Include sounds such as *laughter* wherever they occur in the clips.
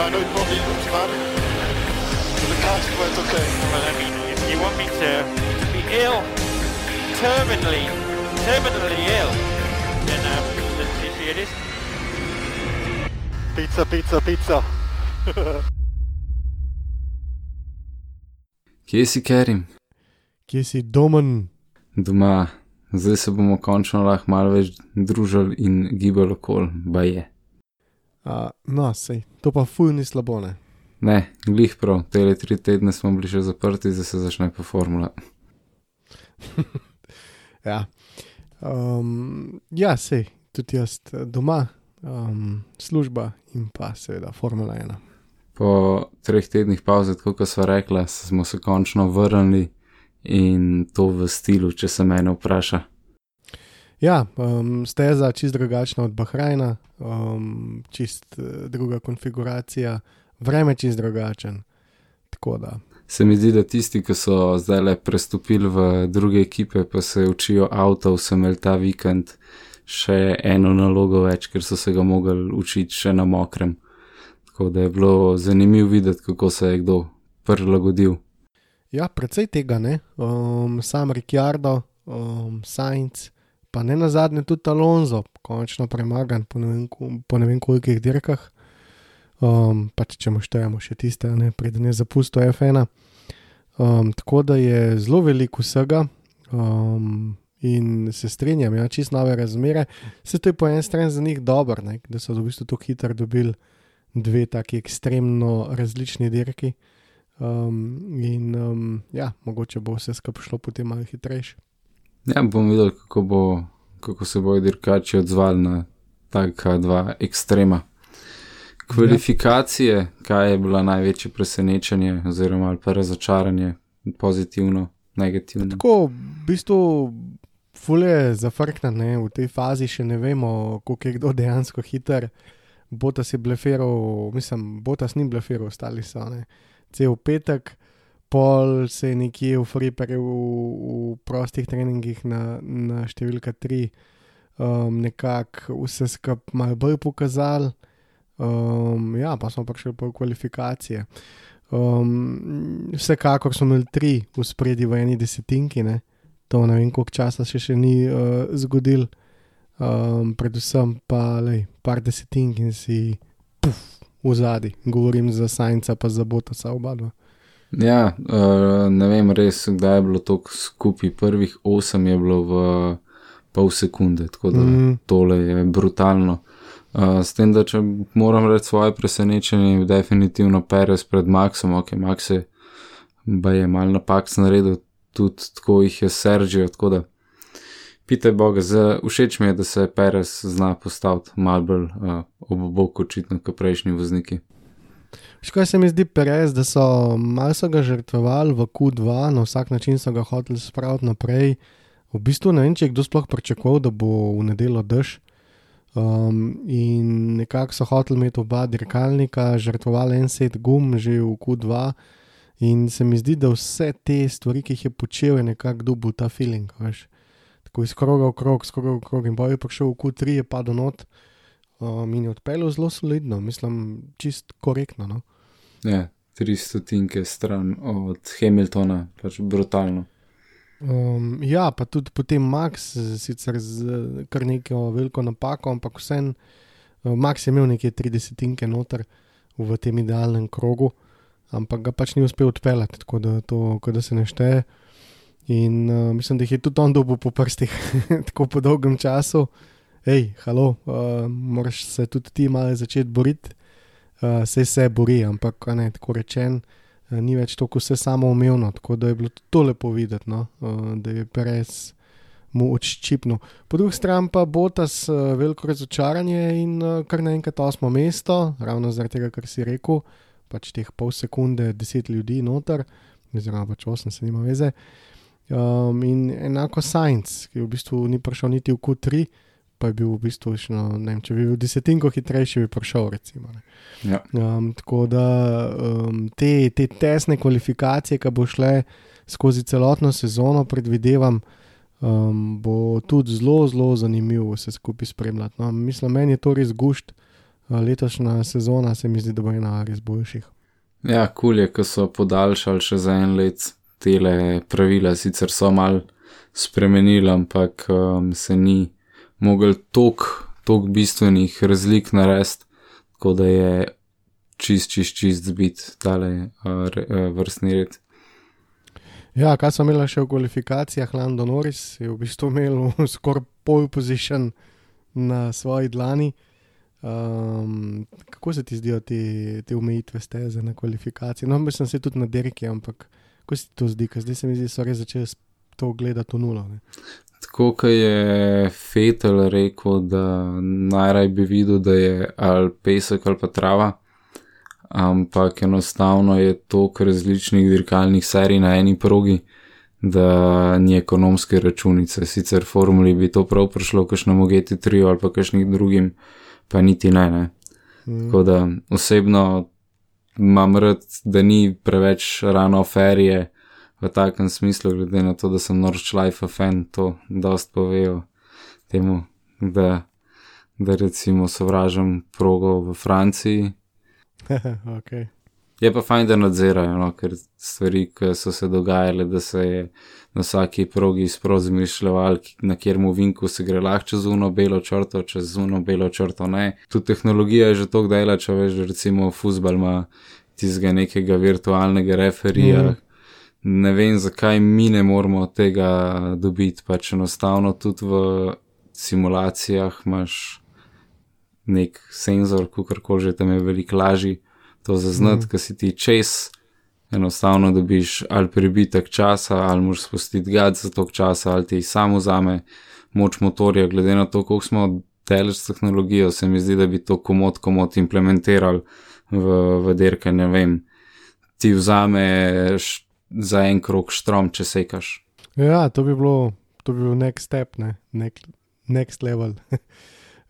I know it won't be but the car's quite okay. Well, I mean, if you want me to, be ill, terminally, terminally ill, then um, let's see it is. Pizza, pizza, pizza. *laughs* Kje si, Kerim? Kje si domen? Doma. Zdaj se bomo končno lahko malo več družili in gibali okol, ba je. Uh, no, sej, to pa fuj ni slabo, ne. Ne, glih prav, te tri tedne smo bili še zaprti, zdaj se začne pa formula. *laughs* ja, um, ja sej, tudi jaz eh, doma, um, služba in pa seveda Formula 1. Po treh tednih pauze, kot smo rekli, smo se končno vrnili in to v stilu, če se mene vpraša. Ja, um, steza čist drugačna od Bahrajna, um, čist uh, druga konfiguracija, vreme čist drugačen. Se mi zdi, da tisti, ki so zdaj le prestopili v druge ekipe, pa se učijo avto, so imeli ta vikend še eno nalogo več, ker so se ga mogli učiti še na mokrem. Tako da je bilo zanimivo videti, kako se je kdo prilagodil. Ja, precej tega ne. Um, sam Ricciardo, um, Sainz, pa ne na zadnje tudi Alonso, končno premagan po ne vem, po ne vem kolikih dirkah. Um, pač če mu štejemo še tiste, ne preden je zapustil F1. Um, tako da je zelo veliko vsega. Um, In se strinjam, ja, čist nove razmere. Se to je po eni strani za njih dobro, ne, da so v bistvu tako hitro dobili dve taki ekstremno različni dirki. Um, in um, ja, mogoče bo vse skupaj šlo potem malo hitrejše. Ja, bom videl, kako, bo, kako se bodo dirkači odzvali na taka dva ekstrema. Kvalifikacije, kaj je bilo največje presenečenje, oziroma razočaranje, pozitivno, negativno. Tako, v bistvu, fulje zafrknjene v tej fazi, še ne vemo, koliko je kdo dejansko hiter. Botas je blefiral, mislim, Botas ni blefiral, ostali so ne. Cel petek, pol se je nekje v Friperju v, v prostih treningih na, na številka 3 um, nekako vse skupaj malo bolj pokazal. Um, ja, pa smo prišli po kvalifikacije. Um, vsekakor smo imeli tri v spredi v eni desetinki, ne. to ne vem, koliko časa še, še ni uh, zgodil. Um, predvsem pa le par desetink in si puf, v zadnji, govorim za Sajnca, pa za Botasa oba dva. Ja, uh, ne vem res, kdaj je bilo to skupaj. Prvih osem je bilo v pol sekunde, tako da mm. tole je brutalno. Uh, s tem, da če moram reči svoje presenečenje, je definitivno Perez pred Maxom, ok, Max je, je mal napak naredil, tudi tako jih je Sergio, tako da pitaj Boga, všeč mi je, da se Perez zna postaviti mal bolj uh, ob boku očitno, kot prejšnji vozniki. Škoda se mi zdi Perez, da so malo so ga žrtvovali v Q2, na vsak način so ga hoteli spraviti naprej. V bistvu ne vem, če je kdo sploh pričakoval, da bo v nedelo dež. Um, in nekako so hoteli imeti oba dirkalnika, žrtvovali en set gum že v Q2. In se mi zdi, da vse te stvari, ki jih je počel, je nekako dobil ta feeling. Veš. Tako iz kroga v krog, iz kroga v krog. In boj je prišel v Q3, je padel not um, in je odpeljal zelo solidno, mislim, čist korektno. No? Ja, 300 tinke stran od Hamiltona, pač brutalno. Um, ja, pa tudi potem Max, sicer z kar neko veliko napako, ampak vsem, uh, Max je imel nekje 30 tinke noter v tem idealnem krogu, ampak ga pač ni uspel odpeljati, tako da, to, da se ne šteje. In uh, mislim, da jih je tudi on dobil po prstih, *laughs* tako po dolgem času. Hej, halo, uh, moraš se tudi ti malo začeti boriti, uh, se se bori, ampak ne tako rečen. Uh, ni več tako vse samo umevno, tako da je bilo to lepo videti, no? uh, da je Perez mu odščipnil. Po drugi strani pa Botas uh, veliko razočaranje in uh, kar naenkrat osmo mesto, ravno zaradi tega, kar si rekel, pač teh pol sekunde, deset ljudi noter, oziroma pač osem, se nima veze. Um, in enako Science, ki v bistvu ni prišel niti v Q3, pa je bil v bistvu, no, ne vem, če bi bil desetinko hitrejši, bi prišel. Recimo, Ja. um, tako da um, te, te tesne kvalifikacije, ki bo šle skozi celotno sezono, predvidevam, um, bo tudi zelo, zelo zanimivo vse skupaj spremljati. No, mislim, meni je to res gušt. Letošnja sezona se mi zdi, da bo ena res boljših. Ja, kul je, ko so podaljšali še za en let tele pravila, sicer so mal spremenili, ampak um, se ni mogel tok bistvenih razlik narediti, tako da je čist, čist, čist zbit tale uh, re, uh, vrstni red. Ja, kaj sem imel še v kvalifikacijah, Lando Norris je v bistvu imel *laughs* skoraj pol position na svoji dlani. Um, kako se ti zdijo te, te omejitve steze na kvalifikacije? No, mislim, se tudi na deriki, ampak kako se ti to zdi, ker zdaj se mi zdi, da so res začeli to gledati v nulo. Ne? Tako kot je Fetel rekel, da najraj bi videl, da je ali pesek ali pa trava, ampak enostavno je toliko različnih dirkalnih serij na eni progi, da ni ekonomske računice. Sicer formuli bi to prav prišlo, kakšnemu GT3 ali pa kakšnih drugim, pa niti ne. ne. Mm. Tako da osebno imam rad, da ni preveč rano ferije v takem smislu, glede na to, da sem Northlife fan, to dost povejo temu, da, da recimo sovražam progo v Franciji. *laughs* okay. Je pa fajn, da nadzirajo, no, ker stvari, ki so se dogajale, da se je na vsaki progi sprozmišljal, na kjer mu vinku se gre lahko čez uno belo črto, čez uno belo črto ne. Tu tehnologija je že tako dela, če veš, recimo futbal ima tistega nekega virtualnega referija. Mm. Ne vem, zakaj mi ne moramo tega dobiti, pač enostavno tudi v simulacijah imaš nek senzor, kako že tam je veliko lažji to zaznati, mm. ker si ti čez, enostavno dobiš ali prebitek časa, ali moš spustiti gad za tok časa, ali ti samo zame moč motorja, glede na to, koliko smo delež s tehnologijo, se mi zdi, da bi to komod, komod implementirali v, v derke, ne vem, ti vzameš za en krok štrom, če sekaš. Ja, to bi bilo, to bi bil next step, ne? Nek, next level. *laughs*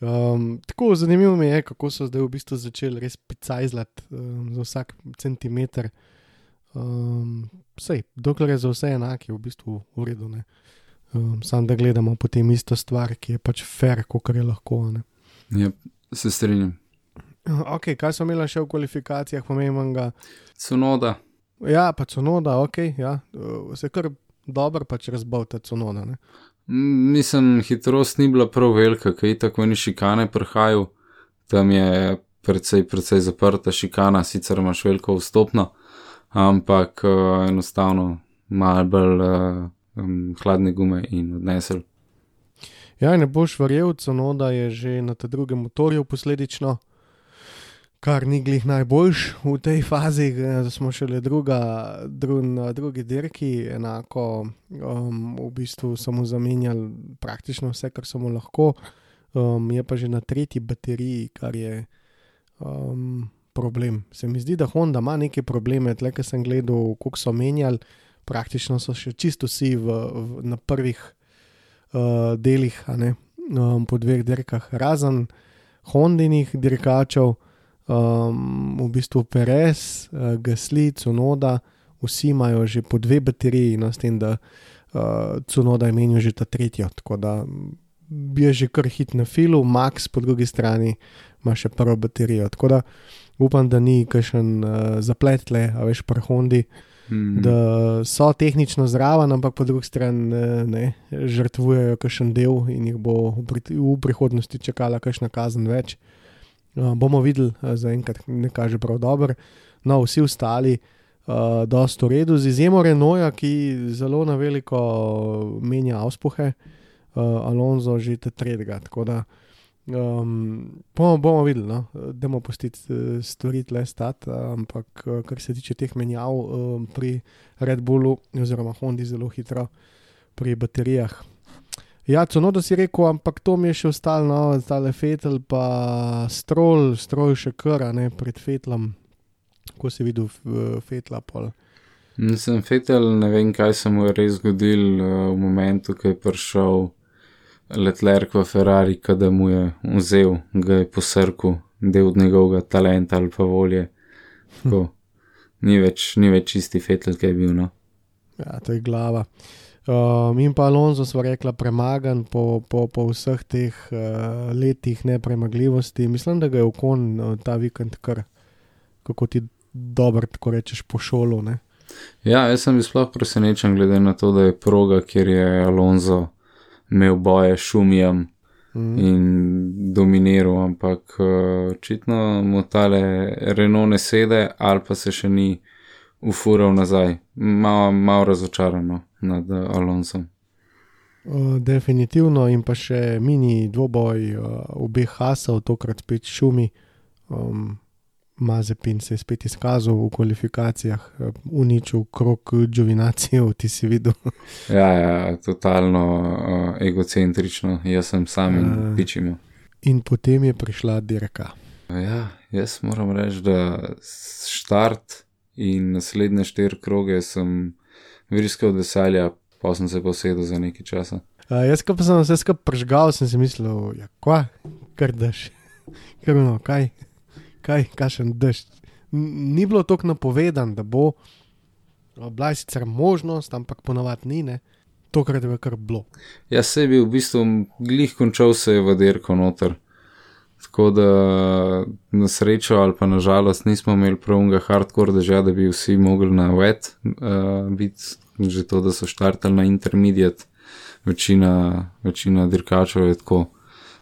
Um, tako zanimivo mi je, kako so zdaj v bistvu začeli res picajzlati um, za vsak centimeter. Um, sej, dokler je za vse enak, je v bistvu v redu. Um, Sam da gledamo potem isto stvar, ki je pač fair, kot je lahko. Ne? Ja, se strinjam. Ok, kaj smo imeli še v kvalifikacijah, pomembnega? Cunoda. Ja, pa cunoda, ok, ja. se kar dobro pač razbavta cunoda. Ne? Mislim, hitrost ni bila prav velika, kaj tako ni šikane prhajal, tam je precej, precej zaprta šikana, sicer imaš veliko vstopno, ampak uh, enostavno malo bolj uh, um, hladne gume in odnesel. Ja, ne boš verjel, Conoda je že na tem drugem motorju posledično, kar ni glih najboljš v tej fazi, da smo šele druga, dru, na drugi dirki, enako um, v bistvu samo zamenjali praktično vse, kar smo lahko. Um, je pa že na tretji bateriji, kar je um, problem. Se mi zdi, da Honda ima neke probleme, tle, ker sem gledal, koliko so menjali, praktično so še čisto vsi v, v, na prvih uh, delih, um, po dveh dirkah, razen Hondinih dirkačev um, v bistvu Perez, uh, Gasli, Cunoda, vsi imajo že po dve bateriji, no, s tem, da uh, Cunoda je menil že ta tretjo. Tako da je že kar hit na filu, Max po drugi strani ima še prvo baterijo. Tako da upam, da ni kakšen uh, zaplet le, a veš, pri Hondi. Mm. Da so tehnično zraven, ampak po drugi strani ne, žrtvujejo kakšen del in jih bo v prihodnosti čakala kakšna kazen več. Uh, bomo videli, uh, zaenkrat ne kaže prav dobro. No, vsi ostali, uh, dosta v redu, z izjemo Renoja, ki zelo na veliko menja auspuhe, uh, Alonso že te tretjega. Tako da um, bomo, bomo videli, no? da bomo pustiti stvari le stati, ampak kar se tiče teh menjav um, pri Red Bullu oziroma Hondi zelo hitro pri baterijah. Ja, Cunodo si rekel, ampak to mi je še ostalo, no, zdaj Fetel, pa strol, strol še kar, ne pred Fetlom. Ko si videl f- Fetla pol. Nisem fetel, ne vem, kaj se mu je res zgodil uh, v momentu, ko je prišel Letlerk v Ferrari, kada mu je vzel, ga je posrkal, del njegovega talenta ali pa volje. Tako, ni, več, ni več čisti fetel, ki je bil. No. Ja, to je glava. Um, in pa Alonso smo rekla, premagan po, po, po vseh teh uh, letih nepremagljivosti. Mislim, da ga je okon uh, ta vikend kar, kako ti dobro, tako rečeš, po šolu. Ne? Ja, jaz sem bil sploh presenečen, glede na to, da je proga, kjer je Alonso imel boje s šumijem Mm. in dominiral, ampak uh, očitno mu tale Renault ne sede, ali pa se še ni ufural nazaj. Malo mal razočarano nad uh, Alonsom. Uh, definitivno in pa še mini dvoboj uh, obeh hasov, tokrat spet šumi. Um, Mazepin se je spet izkazal v kvalifikacijah, uh, uničil krok Džovinacijev, *laughs* ti si videl. Ja, ja, totalno uh, egocentrično, jaz sem sam in Ja. pičimo. In potem je prišla dirka. Ja, jaz moram reči, da štart in naslednje štiri kroge sem virska od veselja, pa sem se posedel za nekaj časa. Uh, jaz, pa sem vse skupaj pržgal, sem si mislil, ja, kva, kar daš, *laughs* kar no, kaj, kaj, kašen daš. N- Ni bilo tako napovedan, da bo, bila je sicer možnost, ampak ponovadi ni, ne. Tokrat je bilo kar bilo. Jaz se je bil v bistvu glih končal se je v derko noter. Tako da na srečo ali pa na žalost nismo imeli pravnega hardcore dežja, da bi vsi mogli na wet uh, biti, že to, da so štartali na intermediate. Večina, večina dirkačev je tako,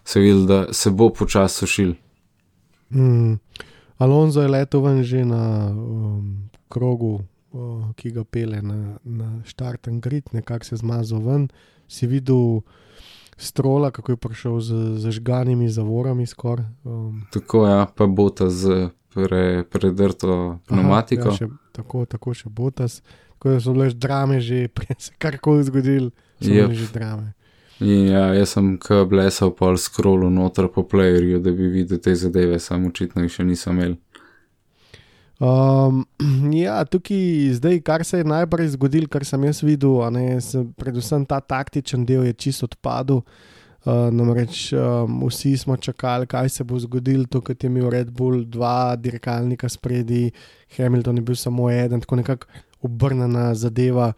se videl, da se bo počasi sušil. Mm. Alonso je letel ven že na um, krogu, uh, ki ga pele na, na štarten grid, nekako se zmazal ven. Si videl strola, kako je prišel z zažganimi zavorami skoraj. Um, Tako ja, pa bota z pre, predrto pneumatiko. Aha, ja, še, tako, tako še botas. Tako da so bile že drame, že *laughs* prej se karkoli zgodil, so Jep. bile že drame. In ja, jaz sem k blesal pol scrollu noter po playerju, da bi videl te zadeve, samo očitno jih še nisem imel. Um, *clears throat* ja, tukaj zdaj, kar se je najprej zgodilo, kar sem jaz videl, ne, se, predvsem ta taktičen del je čisto odpadel. Uh, namreč um, vsi smo čakali, kaj se bo zgodilo, kot je imel Red Bull, dva dirkalnika spredi, Hamilton je bil samo eden, tako nekako obrnjena zadeva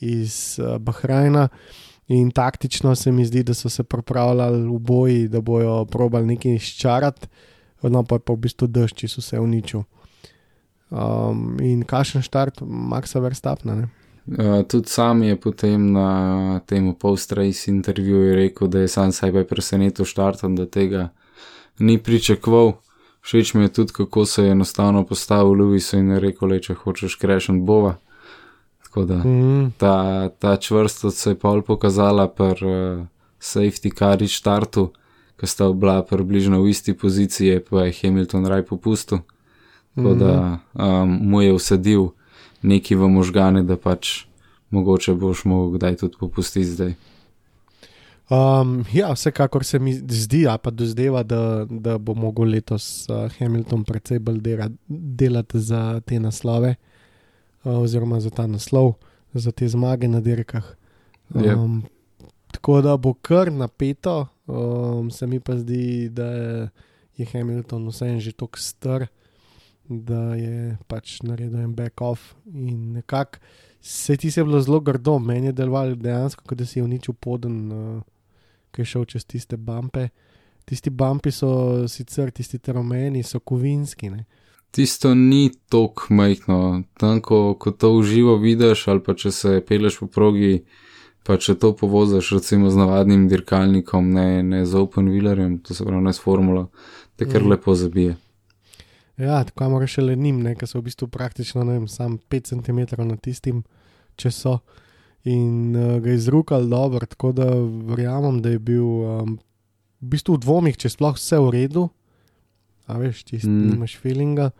iz uh, Bahrajna. In taktično se mi zdi, da so se pripravljali v boji, da bojo probali nekaj izčarati, no pa je pa v bistvu dež, če so se uničil. Um, in kakšen štart Maxa Verstappna. Ne? Uh, tudi sam je potem na tem post-race intervjuju rekel, da je sam sebe presenetil štartom, da tega ni pričakoval. Všeč mi je tudi, kako se je enostavno postavil Lewis in rekel, le, če hočeš krešen bova. Tako da Mm, ta, ta čvrstost se je pol pokazala pri uh, safety cari štartu, ki sta bila približno v isti poziciji, pa je Hamilton raj popustil. Tako da um, mu je usadil neki v možgane, da pač mogoče boš mogel kdaj tudi popustiti zdaj. um, ja, vsekakor se mi zdi, a pa dozdeva, da, da bo mogel letos uh, Hamilton precej bolj dela, delati za te naslove, uh, oziroma za ta naslov, za te zmage na dirkah. Yep. Um, tako da bo kar napeto, um, se mi pa zdi, da je Hamilton vseeno že tako star, da je pač naredil en back-off in nekako. Se ti se je bilo zelo grdo, meni je delovalo dejansko, kot da si je uničil poden, uh, ki je šel čez tiste bampe. Tisti bampi so sicer, tisti rumeni, so kovinski. Ne? Tisto ni tako majhno, tam ko, ko to uživo vidiš, ali pa če se peleš po progi, pa če to povoziš recimo z navadnim dirkalnikom, ne, ne z open wheelerjem, to se pravi ne s formulo, te kar Mhm. lepo zabije. Ja, tako moraš še le njim, ki so v bistvu praktično ne vem, sam 5 cm nad tistim, če so. In uh, ga je izrukal dobro, tako da verjamem, da je bil um, v bistvu v dvomih, če je sploh vse v redu. A veš, ti Mm. nimaš feelinga.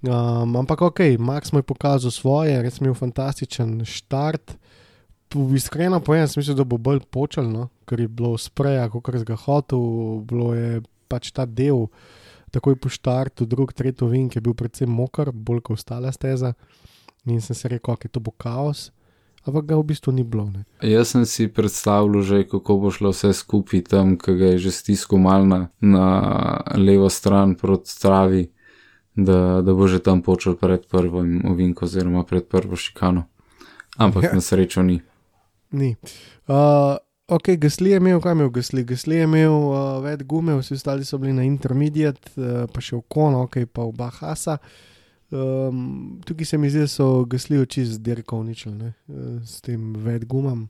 Um, ampak ok, Max mu je pokazal svoje, res mi je fantastičen štart. Po- Iskreno povem, sem mislil, da bo bolj počel, no, ker je bilo spreja, kot je ga hotel, bilo je pač ta del, takoj po štartu, drug, tretji vink je bil predvsem moker, bolj kot ostala steza. In sem se rekel, da to bo kaos, ampak ga v bistvu ni bilo. Ne. Jaz sem si predstavljal že, kako bo šlo vse skupaj tam, ki ga je že stiskal mal na, na levo stran proti travi, da, da bo že tam počel pred prvim ovinkom oziroma pred prvo šikano. Ampak Ja. na srečo ni. Ni. Uh, ok, Gasli je imel, kaj je imel Gasli? Gasli je imel uh, več gume, vsi ostali so bili na intermediate, uh, pa še v kono, ok, pa v Bahasa. Um, tukaj se mi zdi, da so Gasli oči z dirko uničili, uh, s tem več gumam.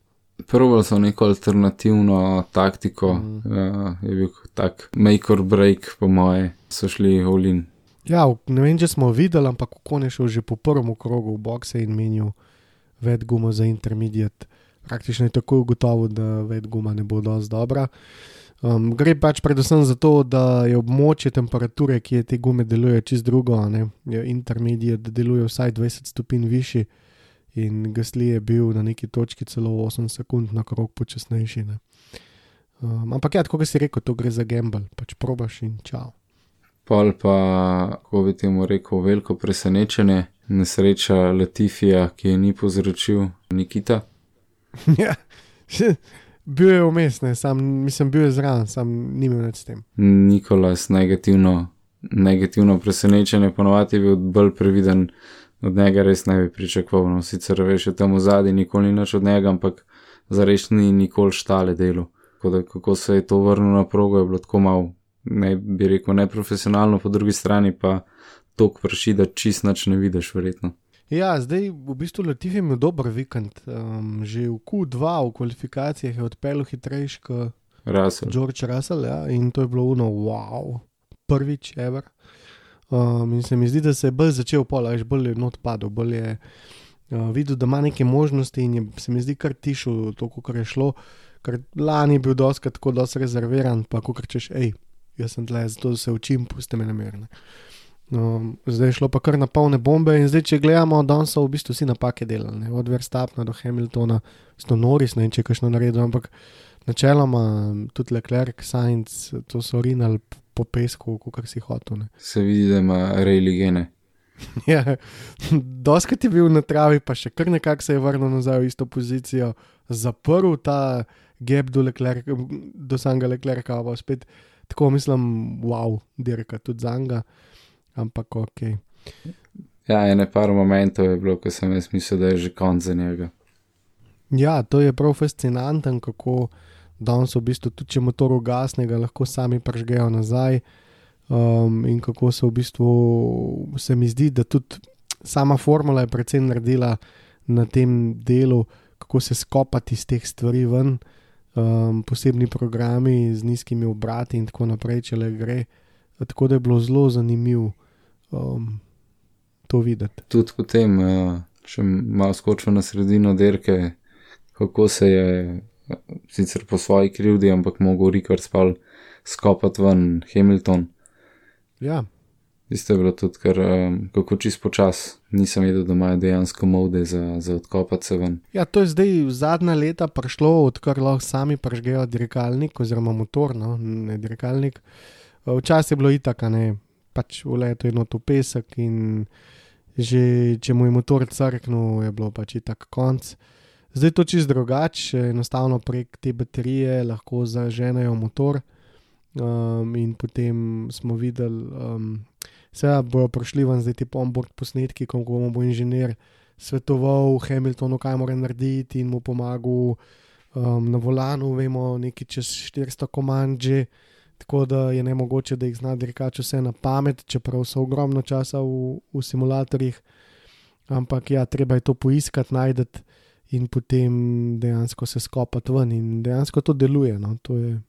Probali so neko alternativno taktiko, mm. uh, je bil tak make or break, po moje, so šli Olin. Ja, ne vem, če smo videli, ampak kon je šel že po prvem krogu v bokse in menil več guma za intermediate. Praktično je tako ugotovil, da več guma ne bo dosti dobra. Um, gre pač predvsem za to, da je območje temperature, ki je te gume deluje, čist drugo. ne. Je Intermediate deluje vsaj 20 stopinj višji, in Gasli je bil na neki točki celo 8 sekund na krog počasnejši. ne. Um, ampak ja, kot si rekel, to gre za gamble, pač probaš in čau. Pol pa, kako bi temu rekel, veliko presenečenje, nesreča Latifija, ki je ni povzročil Nikita. *laughs* Ja, bil je vmes, ne, sam, mislim, bil je zraven, sam ni imel nič s tem. Nikolas negativno, negativno presenečenje, ponovadi je bil bolj previden, od njega res ne bi pričakoval. No, sicer veš, je tam v zadnji, nikoli ni nič od njega, ampak zares ni nikoli štale delo. Tako da, kako se je to vrnilo na progo, je bilo tako malo, ne bi rekel, neprofesionalno, po drugi strani pa tok prši, da čist nič ne vidiš, verjetno. Ja, zdaj v bistvu Latif je imel dober vikend. Um, že v Q2 v kvalifikacijah je odpeljal hitrejši kot Rasel. George Russell ja, in to je bilo uno, wow, prvič, ever. Um, in se mi zdi, da se je bolj začel pola, že bolj je not padel, bolj je uh, videl, da ima neke možnosti in je, se mi zdi kar tišel to, kar je šlo. Ker lani je bil doskrat tako dosti rezerviran, pa ko rečeš, hej, jaz sem tle, zato se učim, pusti me namirne. Um, zdaj je šlo pa kar na polne bombe, in zdaj, če gledamo, danes so v bistvu vsi napake delali, ne? od Verstapna do Hamiltona, sto Noris, ne vem, če kakšno naredil, ampak načeloma tudi Leclerc, Sainz, to so rinali po pesku, kot si hotel. ne. Se vidi, da ima rejli gene. *laughs* Ja, Doskrat je bil na travi, pa še kar nekako se je vrnil nazaj v isto pozicijo, zaprl ta gap do, Leclerc, do samega Leclerca, pa spet tako mislim, wow, dirka tudi za njega, ampak ok. Ja, ene par momentov je bilo, ko sem jaz mislil, da je že konc za njega. Ja, to je prav fascinanten, kako danes v bistvu tudi če motor ugasne, ga lahko sami pržgejo nazaj. Um, in kako se v bistvu, se mi zdi, da tudi sama formula je predvsem naredila na tem delu, kako se skopati iz teh stvari ven, um, posebni programi z nizkimi obrati in tako naprej, če le gre. Tako da je bilo zelo zanimivo um, to videti. Tudi potem, če malo skočimo na sredino dirke, kako se je sicer po svoji krivdi, ampak mogel Rikard spal skopati ven Hamilton. Ja, Isto je bilo tudi, ker um, kako čist počas, nisem vedel, da imajo dejansko mode za, za odkopati se ven. Ja, to je zdaj zadnja leta prišlo, odkar lahko sami prežgejo dirkalnik oziroma motor, no, ne dirkalnik. Včasih je bilo itaka, ne, pač v letu je noto pesek in že če mu je motor crknil, je bilo pač itak konc. Zdaj je to čist drugače, enostavno prek te baterije lahko zaženejo motor. Um, in potem smo videli, um, seveda bojo prišli ven zdaj ti onboard posnetki, ko mu bo inženir svetoval Hamiltonu, kaj mora narediti in mu pomagal um, na volanu, vemo, nekaj čez 400 komand že, tako da je ne mogoče, da jih zna dirkač vse na pamet, čeprav so ogromno časa v, v simulatorjih. Ampak ja, treba je to poiskati, najdete in potem dejansko se skopati ven in dejansko to deluje. No. To je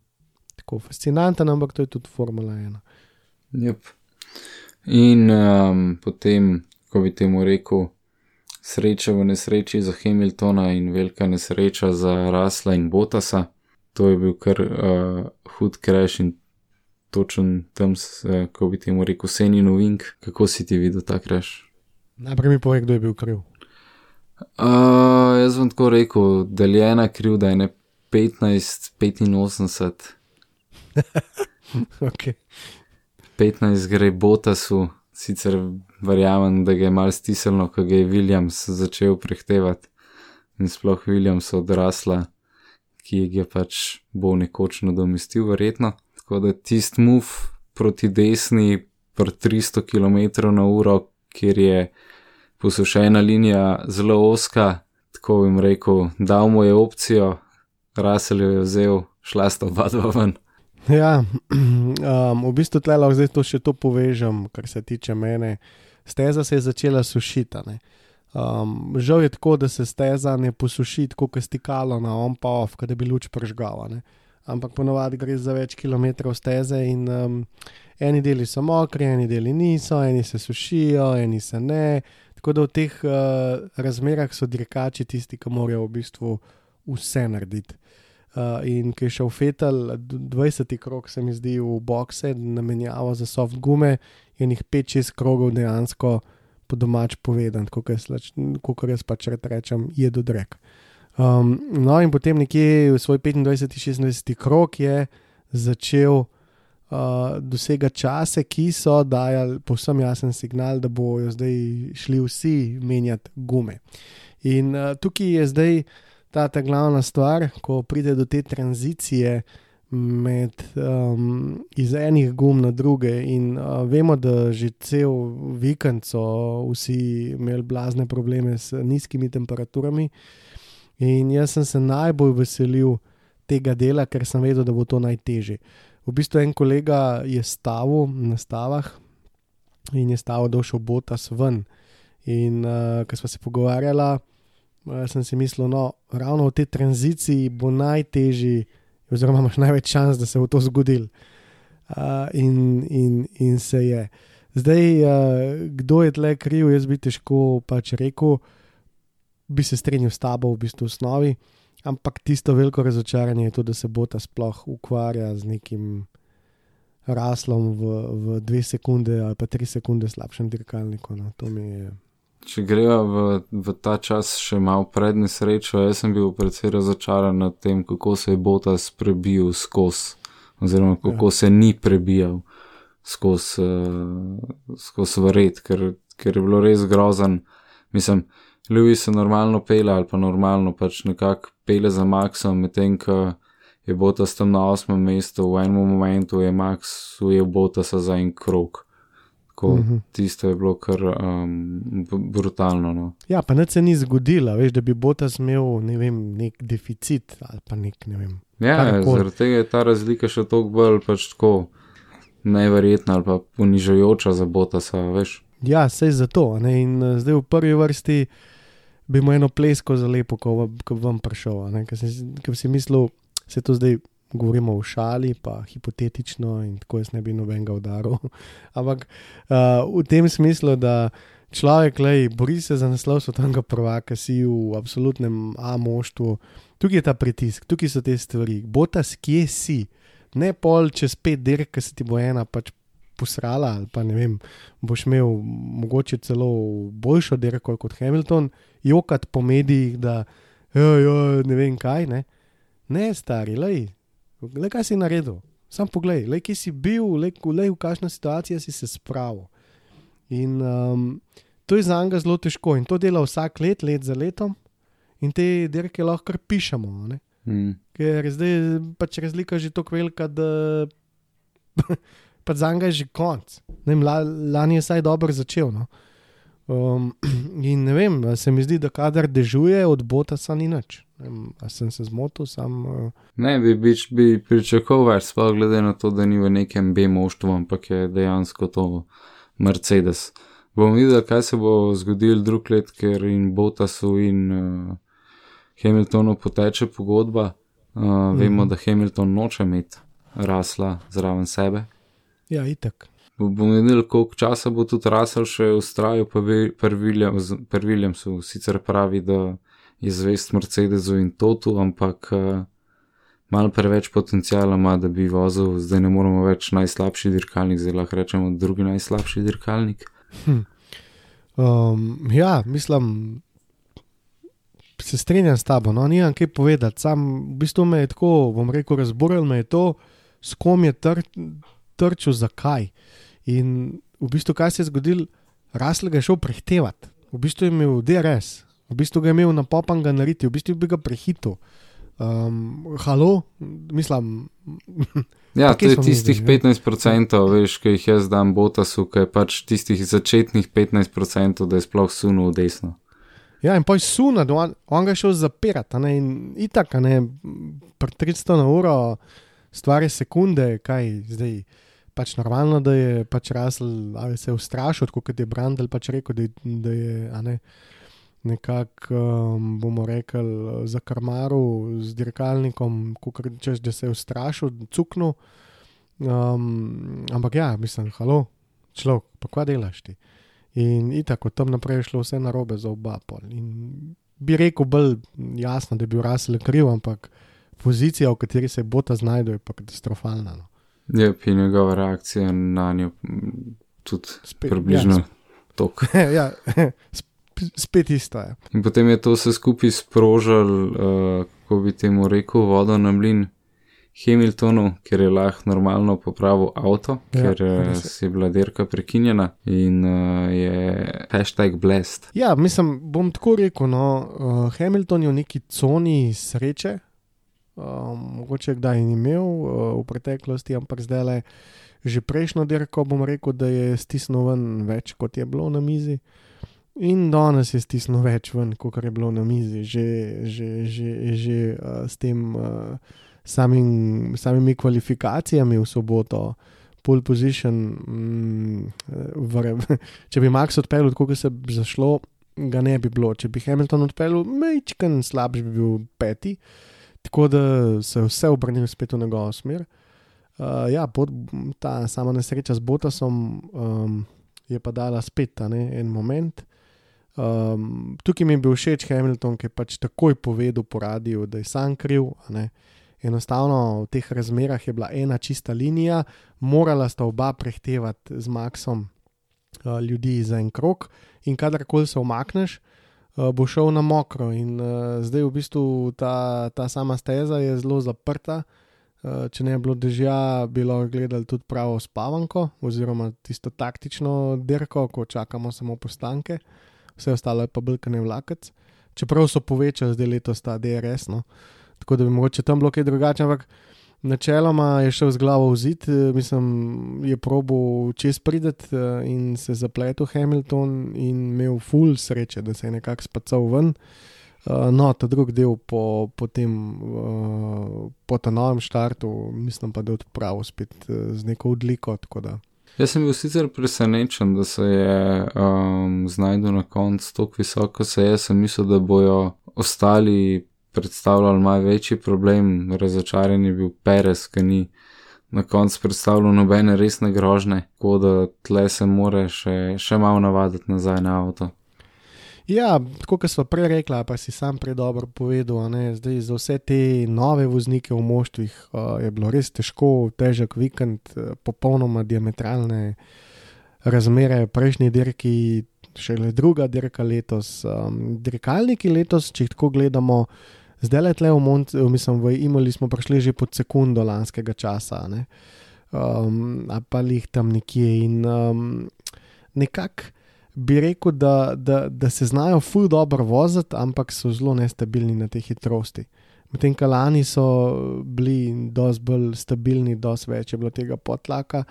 tako fascinantno, ampak to je tudi Formula 1. Yep. In um, potem, ko bi temu rekel, sreča v nesreči za Hamiltona in velika nesreča za Rasla in Botasa. To je bil kar uh, hud crash in točen tam, uh, ko bi temu rekel, Senin Wing. Kako si ti videl ta crash? Najprej mi povej, kdo je bil kriv. Uh, jaz bom tako rekel, deljena krivda je ne 15-85, Okay. 15 gre Botasu, sicer verjamem, da ga je mal stisnilo, ko ga je Williams začel prehtevati in sploh Williams odrasla, ki ga pač bo nekoč nadomestil, verjetno. Tako da tisti move proti desni, pri 300 km na uro, kjer je posušena linija zelo oska, tako jim rekel, dal mu je opcijo, Russell jo je vzel, šla sta oba dva ven. Ja, *clears throat* um, v bistvu tle lahko zdaj to še to povežem, kar se tiče mene. Steza se je začela sušiti. Um, žal je tako, da se steza ne posuši tako, kot stikalo na on pa off, da bi luč pržgala. Ne. Ampak ponovadi gre za več kilometrov steze in um, eni deli so mokri, eni deli niso, eni se sušijo, eni se ne. Tako da v teh uh, razmerah so dirkači tisti, ki morajo v bistvu vse narediti. Uh, in ki je šel Fetal, 20 krog se mi zdi v bokse, namenjavo za soft gume, in jih 5-6 krogov dejansko po domač povedan, kot jaz, pač rečem, je dodrek. Um, no, in potem nekje v svoj 25-26 krog je začel uh, dosegati čase, ki so dajali povsem jasen signal, da bojo zdaj šli vsi menjati gume. In uh, tukaj je zdaj ta, ta glavna stvar, ko pride do te tranzicije med um, iz enih gum na druge. In uh, vemo, da že cel vikend so vsi imeli blazne probleme s nizkimi temperaturami. In jaz sem se najbolj veselil tega dela, ker sem vedel, da bo to najtežje. V bistvu en kolega je stavil na stavah in je stavil, da bo šel botas ven. In uh, ko smo se pogovarjali, uh, sem si mislil, no, ravno v tej tranziciji bo najtežji, oziroma imaš največ šans, da se bo to zgodil. Uh, in, in, in se je. Zdaj, uh, kdo je tle kriv, jaz bi težko pač rekel, bi se strinjal s tabo v bistvu v osnovi, ampak tisto veliko razočaranje je to, da se bo ta sploh ukvarja z nekim raslom v, v dve sekunde ali pa tri sekunde slabšem dirkalniku. No. To mi je. Če greva v, v ta čas še malo pred nesrečo, jaz sem bil precej razočaran nad tem, kako se je Botas prebil skozi, oziroma kako ja. se ni prebijal skozi uh, skoz vred, ker, ker je bilo res grozen. Mislim, Lewis je normalno pele ali pa normalno pač nekako pele za Maxom, medtem ko je Botas tam na osmem mestu, v enem momentu je Max ujel Botasa za en krok. Tako, uh -huh. Tisto je bilo kar um, brutalno. No. Ja, pa nič se ni zgodilo, veš, da bi Botas imel ne vem, nek deficit ali pa nek ne vem. Ja, zaradi tega je ta razlika še toliko bolj pač tako neverjetna ali pa ponižujoča za Botasa, veš. Ja, sej zato. Ne? In uh, zdaj v prvi vrsti bi mu eno plesko za lepo, ko, ko vam prišel. Ker si mislil, se to zdaj govorimo v šali, pa hipotetično in tako jaz ne bi nobenega udaril. *laughs* Ampak uh, v tem smislu, da človek, lej, bori se za naslov svetovnega prvaka, si v absolutnem A-moštvu, tukaj je ta pritisk, tukaj so te stvari, botas, kje si. Ne pol čez pet dirk, ki se ti bo ena pač posrala, ali pa ne vem, boš imel mogoče celo boljšo dirko kot Hamilton, jokat po medijih, da jo, jo, ne vem kaj. Ne, ne stari, lej, le kaj si naredil. Sam poglej, le kje si bil, le, le v kakšni situaciji si se spravil. In um, to je za njega zelo težko in to dela vsak let, let za letom, in te dirke lahko pišemo. Mm. Ker zdaj je pač razlika že tako velika, da *laughs* pa za njega je že konc. Ne, lani je saj dobro začel. No? Um, *clears throat* in ne vem, se mi zdi, da kadar dežuje, od bota sa ni nič. Sem se zmotil, sam. Uh... Ne, bi, bi, bi pričakoval več, sploh glede na to, da ni v nekem B-moštvu, ampak je dejansko to Mercedes. Bomo videli, kaj se bo zgodilo drug let, ker in Botasu in uh, Hamiltonu poteče pogodba. Uh, mm -hmm. Vemo, da Hamilton noče imeti rasla zraven sebe. Ja, itek. Bomo videli, koliko časa bo tudi rasel še v straju, pa pri Williamsu sicer pravi, da je zvest Mercedesu in Totu, ampak uh, malo preveč potencijala ima, da bi vozil, zdaj ne moramo več najslabši dirkalnik, zdaj lahko rečemo drugi najslabši dirkalnik. Hm. Um, ja, mislim, se strinjam s tabo, no, nimam kaj povedati. Sam v bistvu me je tako, bom rekel, razburil me je to, s kom je tr, trčil, zakaj. In v bistvu, kaj se je zgodilo, Rasel ga je šel prehtevati, v bistvu je imel DRS, v bistvu ga je imel na popan ga nariti, v bistvu bi ga prehitil. Um, halo, mislim. Ja, to je tistih zdaj, ne? 15%, veš, ki jih jaz dam Botasu, ki je pač tistih začetnih 15%, da je sploh sunil v desno. Ja, in poj suna, on, on ga je šel zapirati, ne, in itak, ne, pri 300 na uro, stvari sekunde, kaj zdaj. Pač normalno, da je pač rasel, ali se je ustrašil, kot je Brandel pač rekel, da je, da je ne, nekako, um, bomo rekli, za karmaru z dirkalnikom, kot češ, da se je ustrašil, cuknil. Um, ampak ja, mislim, halo, človek, pa kva delaš ti. In tako, tam naprej je šlo vse narobe za oba pol. In bi rekel, bolj jasno, da je bil Rasel kriv, ampak pozicija, v kateri se bota znajde, je pa katastrofalna. No. Je pa njegova reakcija na njo tudi Spet, približno Ja, tok. *laughs* *laughs* sp- ja, sp- spet isto je. In potem je to vse skupaj sprožil, uh, kako bi temu rekel, vodo na mlin Hamiltonu, ker je lahko normalno popravil avto, Ja, ker uh, res si je bila dirka prekinjena in uh, je hashtag blest. Ja, mislim, bom tako rekel. No, uh, Hamilton je v neki coni sreče, um, mogoče kdaj ni imel uh, v preteklosti, ampak zdaj le že prejšnjo dirko bom rekel, da je stisnil ven več, kot je bilo na mizi. In danes je stisnil več ven, kot je bilo na mizi, že, že, že, že uh, s tem uh, samim, samimi kvalifikacijami v soboto. Pole position, mm, v, *laughs* če bi Max odpeljal, kot se bi zašlo, ga ne bi bilo. Če bi Hamilton odpeljal, mečken slabši bi bil peti, tako da se je vse obrnilo spet v njegovo smer. Uh, ja, bot, ta sama nesreča z Botasom um, je pa dala spet a ne, en moment. Um, tukaj mi je bil všeč Hamilton, ki je pač takoj povedal po radiju, da je sam kriv. Enostavno v teh razmerah je bila ena čista linija, morala sta oba prehtevati z Maxom uh, ljudi za en krok, in kadarkoli se omakneš, uh, bo šel na mokro. In uh, zdaj v bistvu ta, ta sama steza je zelo zaprta. Uh, če ne bi bilo dežja, bi lahko gledali tudi pravo spavanko, oziroma tisto taktično dirko, ko čakamo samo postanke, vse ostalo je pa brkane vlakec. Čeprav so povečali zdaj letos ta DRS, no. tako da bi mogoče tam bilo kaj drugače, ampak načeloma je šel z glavo v zid, eh, mislim, je probo čez prideti eh, in se zapletel Hamilton in imel full sreče, da se je nekako spacal ven. Uh, no, ta drugi del po, po tem, po tem novem štartu, mislim pa, da je odpravil spet z neko odliko. tako da. Jaz sem bil sicer presenečen, da se je um, znašel na koncu tako visoko, se jaz sem mislil, da bojo ostali predstavljali malo večji problem. Razočaran je bil Perez, ki ni na koncu predstavljal nobene resne grožne, tako da tle se more še, še malo navaditi nazaj na avto. Ja, tako kot smo prej rekli, pa si sam predobro povedal, ne, zdaj za vse te nove voznike v moštvih uh, je bilo res težko, težek vikend, uh, popolnoma diametralne razmere, prejšnji dirki, še le druga dirka letos. Um, dirkalniki letos, če jih tako gledamo, zdaj le tle v Montu, mislim, v Imoli smo prišli že pod sekundo lanskega časa, ne, um, a pa jih tam nekje in um, nekako bi rekel, da, da, da se znajo ful dobro voziti, ampak so zelo nestabilni na tej hitrosti. Medtem ko lani so bili dosti bolj stabilni, dosti več je bilo tega potlaka,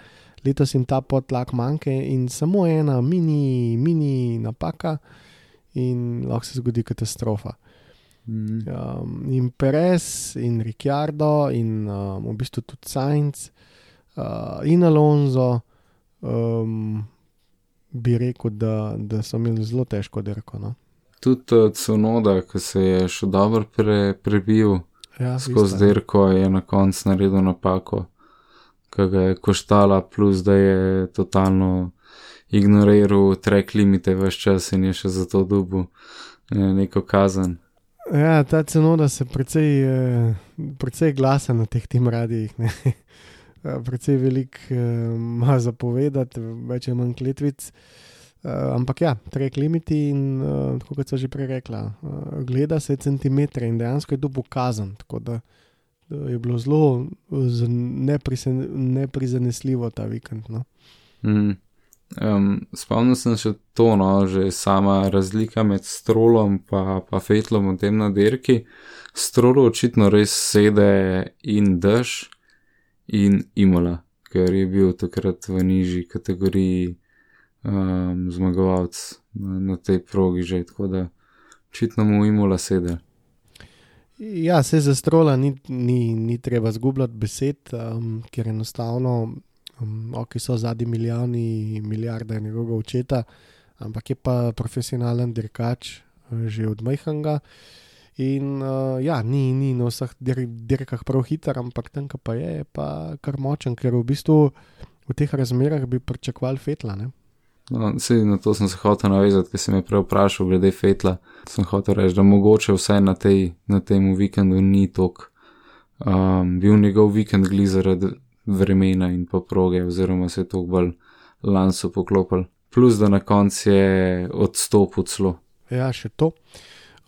letos jim ta potlak manjka in samo ena mini, mini napaka, in lahko se zgodi katastrofa. Mm. Um, in Perez, in Ricciardo, in um, v bistvu tudi Sainz, uh, in Alonso, um, bi rekel, da, da so imeli zelo težko dirko. No? Tudi uh, Cunoda, ki se je še dobro pre, prebil Ja, skozi isto dirko, je na koncu naredil napako, ki ga je koštala, plus da je totalno ignoriral trek limite v vse čas in je še za to dubu neko kazen. Ja, ta cenoda se precej, eh, precej glasa na teh tem radijih. ne. Eh, Precej velik eh, ima zapovedati, več ali manj kletvic. Uh, ampak ja, trek limiti in uh, kot so že prej rekla, gleda se centimetre in dejansko je to pokazan. Tako da je bilo zelo neprizanesljivo ta vikend. No. Mm. Um, spomnim se še to, no, že sama razlika med strolom in fetlom v tem na dirki. Strolo očitno res sede in dež in imola, ker je bil takrat v nižji kategoriji um, zmagovalec na, na tej progi že, tako da očitno mu imola sede. Ja, se za strola ni, ni, ni treba zgubljati besed, um, ker enostavno, um, ok, so zadnji milijoni, milijarde njegovega očeta, ampak je pa profesionalen dirkač uh, že od Majhanga. In uh, ja, ni, ni na vseh dirkah prav hiter, ampak tam, pa je, je pa kar močen, ker v bistvu v teh razmerah bi pričakovali fetla. Ne? No, sej, na to sem se hotel navezati, ker sem me prej vprašal, glede Fetla. Sem hotel reči, da mogoče vse na, tej, na tem vikendu ni tok. Um, bil njegov vikend gli zaradi vremena in pa proge, oziroma se je to bolj lanso poklopil. Plus, da na koncu je odstopil celo. Ja, še to.